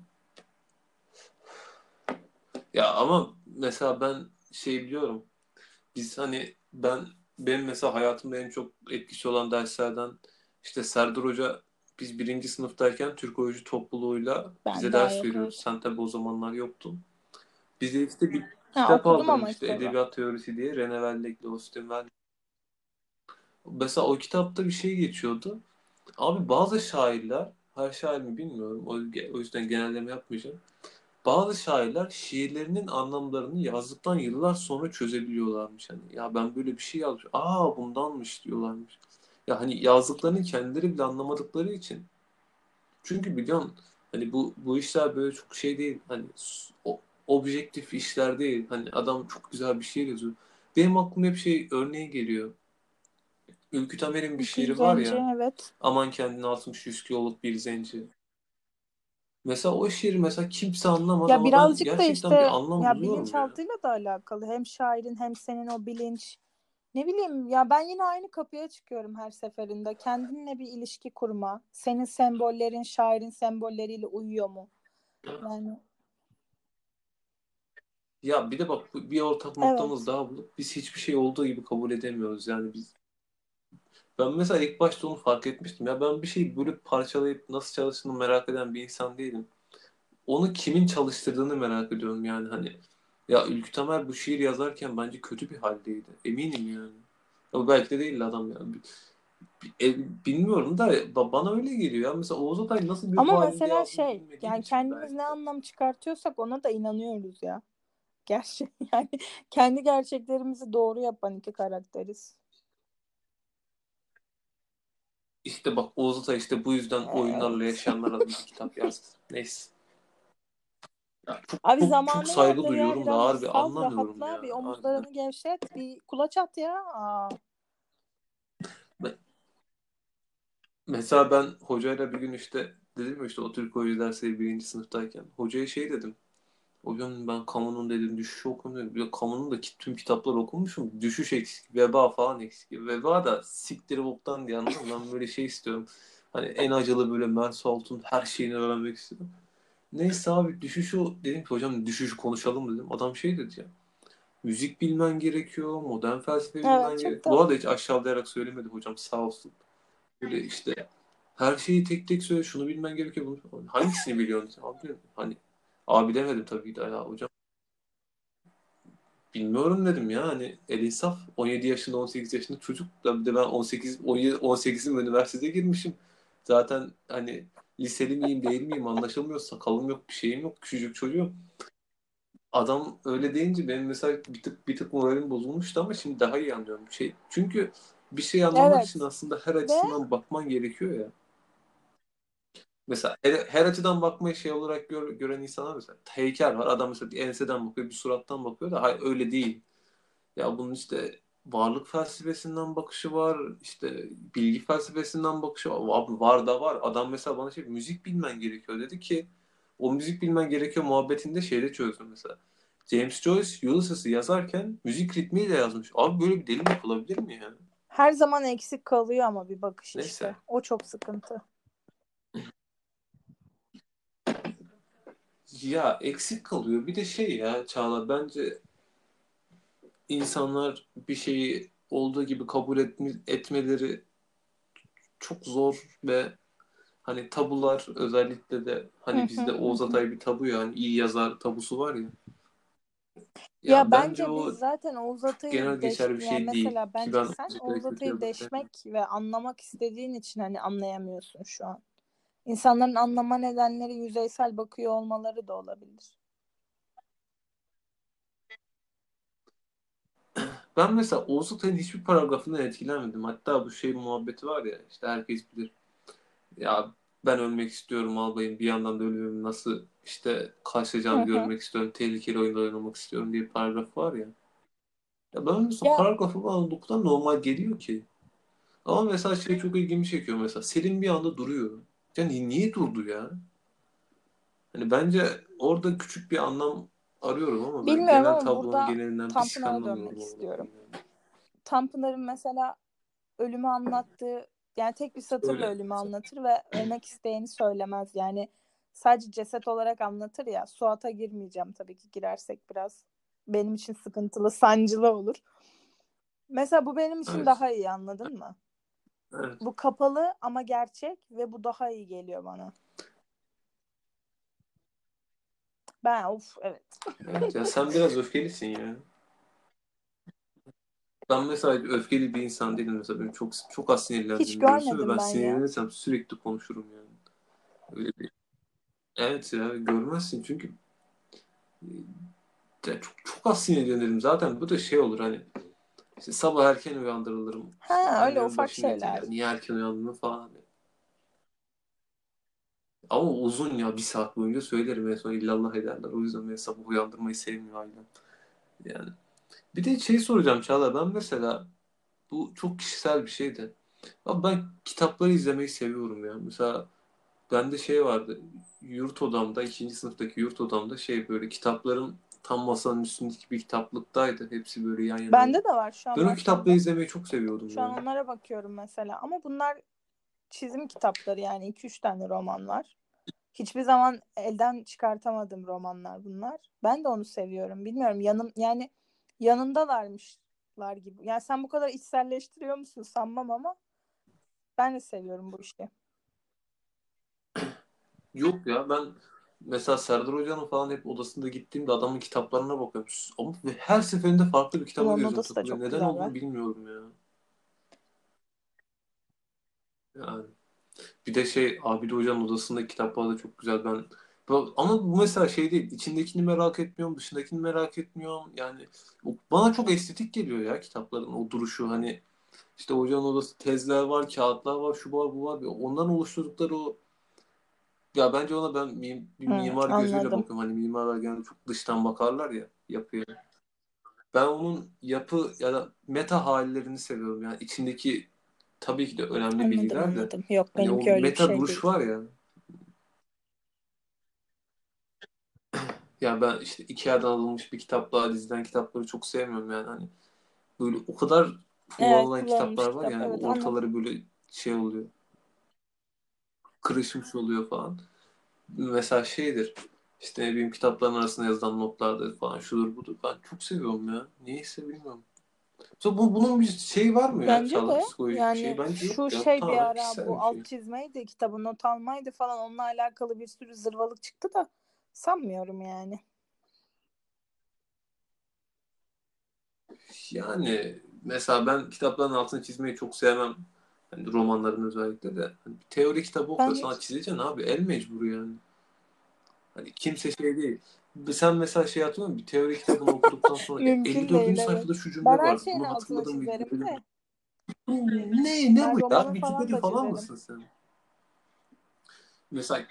Ya ama mesela ben şey biliyorum. Biz hani ben benim mesela hayatımda en çok etkisi olan derslerden işte Serdar Hoca biz birinci sınıftayken Türk Oyuncu Topluluğu'yla
Ben
bize ders veriyordu. Sen tabii o zamanlar yoktun. Bize işte bir
Ha
kitap
okudum
aldırın
ama
işte. Edebiyat Teorisi diye Rene Wellek'le Austin Wells. Mesela o kitapta bir şey geçiyordu. Abi bazı şairler, her şair mi bilmiyorum. O, o yüzden genelleme yapmayacağım. Bazı şairler şiirlerinin anlamlarını yazdıktan yıllar sonra çözebiliyorlarmış. Hani ya ben böyle bir şey yazmış. Aa bundanmış diyorlarmış. Ya hani yazdıklarını kendileri bile anlamadıkları için. Çünkü biliyorsun hani bu bu işler böyle çok şey değil. Hani o, objektif işler değil. Hani adam çok güzel bir şiir yazıyor. Benim aklıma hep şey örneği geliyor. Ülkü Tamer'in bir şiiri var
Zenci
ya.
evet.
Aman kendini atmış yüz kiloluk bir zenci. Mesela o şiiri mesela kimse anlamaz
Ya
ama
birazcık da
gerçekten
işte ya. bilinçaltıyla da alakalı. Hem şairin hem senin o bilinç. Ne bileyim ya ben yine aynı kapıya çıkıyorum her seferinde. Kendinle bir ilişki kurma. Senin sembollerin şairin sembolleriyle uyuyor mu? Yani
Ya bir de bak bir ortak
evet.
noktamız daha bulup biz hiçbir şey olduğu gibi kabul edemiyoruz. Yani biz ben mesela ilk başta onu fark etmiştim. Ya ben bir şeyi böyle parçalayıp nasıl çalıştığını merak eden bir insan değilim. Onu kimin çalıştırdığını merak ediyorum yani hani. Ya Ülkü Tamer bu şiir yazarken bence kötü bir haldeydi. Eminim yani. Ama belki de değil adam ya. E, bilmiyorum da ba- bana öyle geliyor. Ya. Mesela Oğuz Atay nasıl bir
Ama mesela şey yani kendimiz
belki
ne anlam çıkartıyorsak ona da inanıyoruz ya. Gerçek yani kendi gerçeklerimizi doğru yapan iki karakteriz.
İşte bak Oğuz Atay işte bu yüzden oyunlarla
Evet.
yaşayanlar adlı bir kitap yazdı. Neyse. Ya çok,
Abi
çok, çok saygı duyuyorum da
da
harbi anlamıyorum
rahatla
ya.
bir omuzlarını gevşet bir kulaç at ya. Aa.
Mesela ben hocayla bir gün işte dedim ya işte o Türkoloji dersi birinci sınıftayken hocaya şey dedim. Hocam ben Kamun'un dedim düşüşü. Bir de Kamun'un da ki- tüm kitapları okumuşum. Düşüş eksik, veba falan eksik. Veba da siktir boktan diye anladın? Ben böyle şey istiyorum. Hani en acılı böyle Mersalt'un her şeyini öğrenmek istiyorum. Neyse abi düşüşü dedim ki hocam düşüşü konuşalım dedim. Adam şey dedi ya. Müzik bilmen gerekiyor, modern felsefe bilmen
Evet çok
gerekiyor. Bu
da
arada hiç aşağılayarak söylemedi hocam sağ olsun. Böyle işte her şeyi tek tek söyle şunu bilmen gerekiyor bunu. Hangisini biliyorsun? Abi hani abi demedim tabii ki de ya hocam. Bilmiyorum dedim ya hani el insaf 17 yaşında 18 yaşında çocuk da bir de ben 18 17 18'im üniversiteye girmişim. Zaten hani liseli miyim değil miyim anlaşılmıyor sakalım yok bir şeyim yok küçücük çocuğum. Adam öyle deyince benim mesela bir tık bir tık moralim bozulmuştu ama şimdi daha iyi anlıyorum. Şey, çünkü bir şey anlamak
evet
için aslında her açısından bakman gerekiyor ya. Mesela her, her açıdan bakmayı şey olarak gör- gören insanlar mesela heykel var. Adam mesela bir enseden bakıyor, bir surattan bakıyor da hayır öyle değil. Ya bunun işte varlık felsefesinden bakışı var, işte bilgi felsefesinden bakışı var. Abi var da var. Adam mesela bana şey müzik bilmen gerekiyor dedi ki o müzik bilmen gerekiyor muhabbetinde şeyde çözdüm mesela. James Joyce Ulysses'ı yazarken müzik ritmiyle yazmış. Abi böyle bir delim yapılabilir mi ya?
her zaman eksik kalıyor ama bir bakış
Neyse.
işte. O çok sıkıntı.
Ya eksik kalıyor. Bir de şey ya Çağla bence insanlar bir şeyi olduğu gibi kabul etme, etmeleri çok zor ve hani tabular özellikle de hani bizde Oğuz. Atay bir tabu ya hani iyi yazar tabusu var ya.
Ya
Ya bence
bence biz zaten Oğuz Atay'ı
genel geçer bir
yani
şey değil.
mesela bence
ben
sen Oğuz Atay'ı deşmek ve anlamak istediğin için hani anlayamıyorsun şu an. İnsanların anlama nedenleri yüzeysel bakıyor olmaları da olabilir.
Ben mesela Oğuz Atay'ın hiçbir paragrafından etkilenmedim. Hatta bu şey muhabbeti var ya işte herkes bilir. Ya ben ölmek istiyorum albayım. Bir yandan da ölümümü nasıl işte
hı.
görmek istiyorum. Tehlikeli oyunda oynamak istiyorum diye bir paragraf var ya. Ya ben mesela
Ya
paragrafı bana normal geliyor ki. Ama mesela şey çok ilgimi çekiyor mesela. Selin bir anda duruyor. Yani niye durdu ya? Hani bence orada küçük bir anlam arıyorum ama ben
bilmiyorum
genel
ama
tablonun genelinden bir
Tanpınar'a dönmek istiyorum.
yani.
Tanpınar'ın mesela ölümü anlattığı yani tek bir satırla
Öyle.
ölümü anlatır ve ölmek isteğini söylemez. Yani sadece ceset olarak anlatır ya. Suat'a girmeyeceğim tabii ki girersek biraz benim için sıkıntılı, sancılı olur. Mesela bu benim için
Evet.
daha iyi anladın mı?
Evet.
Bu kapalı ama gerçek ve bu daha iyi geliyor bana. Ben of evet.
Evet ya sen biraz öfkelisin ya. Ben mesela öfkeli bir insan değilim mesela benim çok çok az
Hiç
görürsün ve
görmedim
ben
ben ya.
sinirlenirsem sürekli konuşurum yani. Öyle bir. Evet ya görmezsin çünkü ya çok, çok az sinirlenirim zaten bu da şey olur hani işte sabah erken uyandırılırım.
Ha öyle
annemin
ufak şeyler.
Niye erken uyandın falan. Hani. Ama uzun ya bir saat boyunca söylerim en son illallah ederler. O yüzden beni sabah uyandırmayı sevmiyor ailem. Yani. Bir de şey soracağım Çağla ben mesela bu çok kişisel bir şey de. Ama ben kitapları izlemeyi seviyorum ya. Mesela bende şey vardı. Yurt odamda, ikinci sınıftaki yurt odamda şey böyle kitapların tam masanın üstündeki bir kitaplıktaydı. Hepsi böyle yan yana.
Bende de var şu an
Ben o kitapları izlemeyi çok seviyordum
Şu an
ya.
onlara bakıyorum mesela. Ama bunlar çizim kitapları yani 2-3 tane roman var. Hiçbir zaman elden çıkartamadığım romanlar bunlar. Ben de onu seviyorum. Bilmiyorum yanım yani yanımdalarmışlar gibi. Yani sen bu kadar içselleştiriyor musun sanmam ama ben de seviyorum bu işi.
Yok ya ben mesela Serdar Hoca'nın falan hep odasında gittiğimde adamın kitaplarına bakıyorum. Ama ve her seferinde farklı bir kitaba gözüm takılıyor. Neden
güzel
olduğunu bilmiyorum ya. Yani bir de şey Abid Hoca'nın odasındaki kitaplar da çok güzel. Ben ama bu mesela şey değil. İçindekini merak etmiyorum, dışındakini merak etmiyorum. Yani bana çok estetik geliyor ya kitapların o duruşu. Hani işte hocanın odası tezler var, kağıtlar var, şu var, bu var. Ondan oluşturdukları o Ya bence ona ben mim, bir mimar gözüyle
anladım.
bakıyorum. Hani mimarlar genelde çok dıştan bakarlar ya yapıya. Ben onun yapı ya da meta hallerini seviyorum. Yani içindeki tabii ki de önemli
Anladım
bilgiler de.
anladım. Yok
Hani
benimki öyle bir
meta
şey
duruş
değil.
var ya. Ya ben işte Ikea'dan alınmış bir kitapla dizilen kitapları çok sevmiyorum yani. Hani böyle o kadar
Evet
kullanılan
kullanılmış
kitaplar var
kitap.
yani
Evet anladım.
ortaları böyle şey oluyor. Kırışmış oluyor falan. Mesela şeydir. İşte ne bileyim kitapların arasında yazılan notlardır falan şudur budur. Ben çok seviyorum ya. Niyeyse bilmiyorum. So, bu, bunun bir şey var mı ya?
Bence
Çağlar
de
psikolojik
yani
şey. Bence
şu
yok ya.
şey bir ara bu
şey.
alt çizmeydi, kitabı not almaydı falan onunla alakalı bir sürü zırvalık çıktı da sanmıyorum yani.
Yani mesela ben kitapların altını çizmeyi çok sevmem. Hani romanların özellikle de. Hani bir teori kitabı okuyorsan
hiç
çizeceksin abi. El mecburu yani. Hani kimse şey değil. Sen mesela şey hatırlıyor musun? Bir teori kitabını okuduktan sonra e,
mümkün
54.
değil evet.
sayfada şu cümle
Ben şeyin
Bunu hatırladım
de.
Ne ne bu ya?
romanı falan
Wikipedia
da
falan mısın sen? Mesela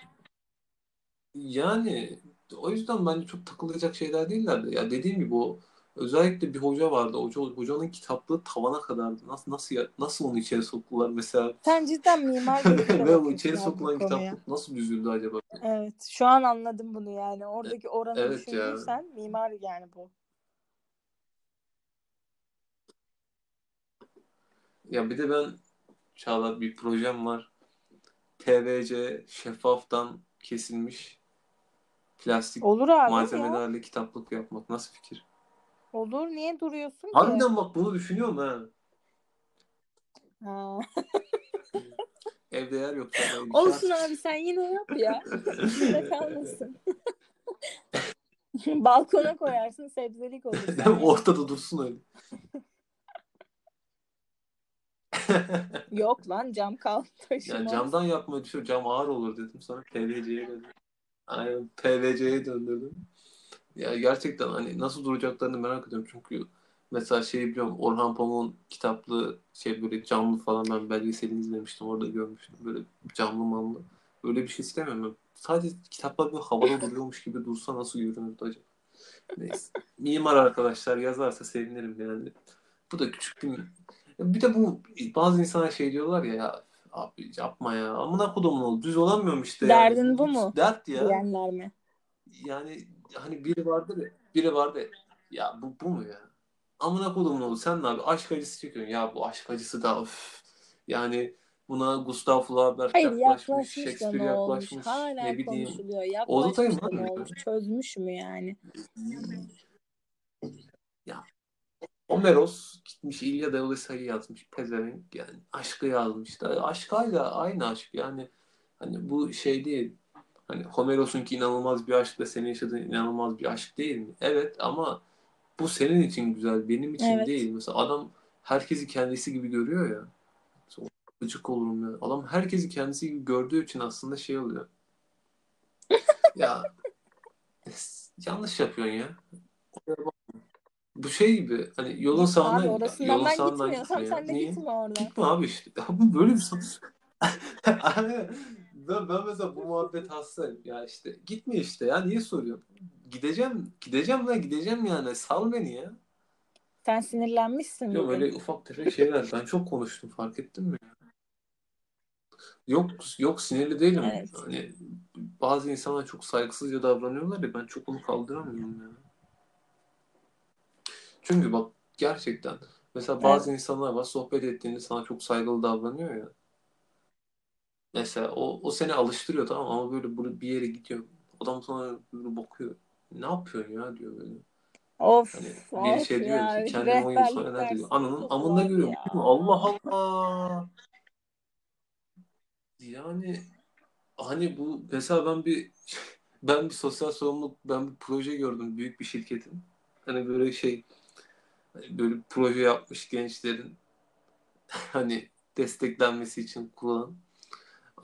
yani o yüzden bence çok takılacak şeyler değiller de. Ya dediğim gibi o özellikle bir hoca vardı. Hoca, hocanın kitaplığı tavana kadardı. Nasıl nasıl ya- nasıl onu içeri soktular mesela?
Sen cidden mimar gözüyle
Ve o içeri sokulan kitaplık nasıl düzüldü acaba?
Evet. Şu an anladım bunu yani. Oradaki oranı
Evet ya.
düşündüysen mimar yani bu.
Ya bir de ben Çağlar bir projem var. TVC şeffaftan kesilmiş plastik
Olur abi ya.
malzemelerle kitaplık yapmak nasıl fikir?
Olur. Niye duruyorsun ki?
Harbiden bak bunu düşünüyorum ha.
Ha.
Evde yer yok. Bir
Olsun
şey
abi sen yine yap ya. İçinde kalmasın. Balkona koyarsın sebzelik olur.
Ortada dursun öyle.
Yok lan cam kal taşımaz.
camdan yapmayı düşün. Cam ağır olur dedim. Sonra PVC'ye döndüm. Aynen PVC'ye döndürdüm. Ya gerçekten hani nasıl duracaklarını merak ediyorum. Çünkü mesela şey biliyorum Orhan Pamuk'un kitaplı şey böyle camlı falan ben belgeselini izlemiştim. Orada görmüştüm. Böyle camlı mamlı. Öyle bir şey istemiyorum. Sadece kitaplar böyle havada duruyormuş gibi dursa nasıl görünürdü acaba? Neyse. Mimar arkadaşlar yazarsa sevinirim yani. Bu da küçük bir... Bir de bu bazı insanlar şey diyorlar ya, ya abi yapma ya. Amına kodumun oldu. Düz olamıyorum işte yani.
Derdin bu mu?
Dert ya.
Diyenler mi?
Yani hani biri vardır ya, biri vardı ya, ya bu, bu mu ya? Amına kodumun oldu sen ne abi aşk acısı çekiyorsun ya bu aşk acısı da üf. Yani buna Gustav Flaubert
Hayır
yaklaşmış,
yaklaşmış da
Shakespeare
ne olmuş?
yaklaşmış,
Hala
ne bileyim.
konuşuluyor. Yaklaşmış da
lan
ne olmuş? Çözmüş mü yani?
Ya Homeros gitmiş İlyada Odysseus'u yazmış pezevenk yani aşkı yazmış da aşk hala aynı aşk yani hani bu şey değil hani Homeros'unki inanılmaz bir aşk da senin yaşadığın inanılmaz bir aşk değil mi? Evet ama bu senin için güzel benim için
Evet.
değil. Mesela adam herkesi kendisi gibi görüyor ya. Gıcık olurum ya. Adam herkesi kendisi gibi gördüğü için aslında şey oluyor. ya yanlış yapıyorsun ya. Bu şey gibi hani yolun
abi
sağından yolun sağından
gitmiyorsam
gitme ya.
sen de
Niye?
gitme oradan.
Gitme abi işte. Ya bu böyle bir sonuç. Ben, ben mesela bu muhabbet hastayım. Ya işte gitme işte ya niye soruyorsun? Gideceğim. Gideceğim lan gideceğim yani. Sal beni ya.
Sen sinirlenmişsin
Yok
bugün.
öyle ufak tefek şeyler. Ben çok konuştum fark ettin mi? Yok yok sinirli değilim.
Evet.
Hani bazı insanlar çok saygısızca davranıyorlar ya ben çok onu kaldıramıyorum ya. Çünkü bak gerçekten mesela bazı insanlar var sohbet ettiğinde sana çok saygılı davranıyor ya. Mesela o, o seni alıştırıyor tamam ama böyle böyle bir yere gidiyor. Adam sana böyle bakıyor. Ne yapıyorsun ya diyor böyle.
Of
Hani biri
of
şey diyor
ya
ki kendimi 10 yıl sonra nerede diyor. Ananın amında görüyorum. Allah Allah. Yani hani bu mesela ben bir ben bir sosyal sorumluluk ben bir proje gördüm büyük bir şirketin. Hani böyle şey hani böyle proje yapmış gençlerin hani desteklenmesi için kullanın.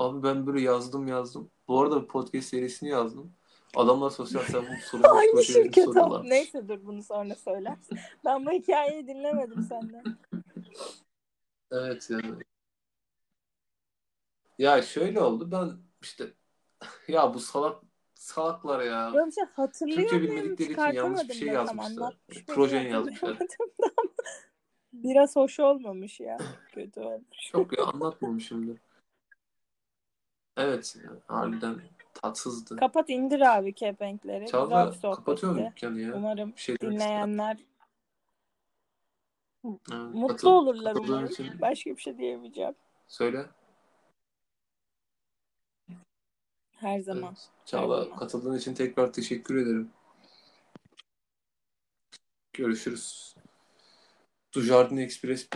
Abi ben böyle yazdım yazdım. Bu arada podcast serisini yazdım. Adamlar sosyal sorumluluk sorumluluk
Hangi şirket o? Neyse dur bunu sonra söylersin. Ben bu hikayeyi dinlemedim senden.
Evet yani. Ya şöyle oldu ben işte Ya bu salak salaklar ya.
Böyle bir şey hatırlıyor
Türkçe bilmedikleri için yanlış bir şey yazmışlar.
mıyım
Projen yazmışlar.
Biraz hoş olmamış ya. Kötü olmuş.
Çok ya anlatmamışımdır. Evet harbiden tatsızdı.
Kapat indir abi kepenkleri.
Çağla
sohbetti.
kapatıyorum dükkanı ya.
Umarım
Bir şey
dinleyenler.
Ha,
mutlu
katıl-
olurlar umarım.
için
Başka bir şey diyemeyeceğim.
söyle.
Her zaman.
Evet. Çağla
zaman.
katıldığın için tekrar teşekkür ederim. Görüşürüz. Dujardin Express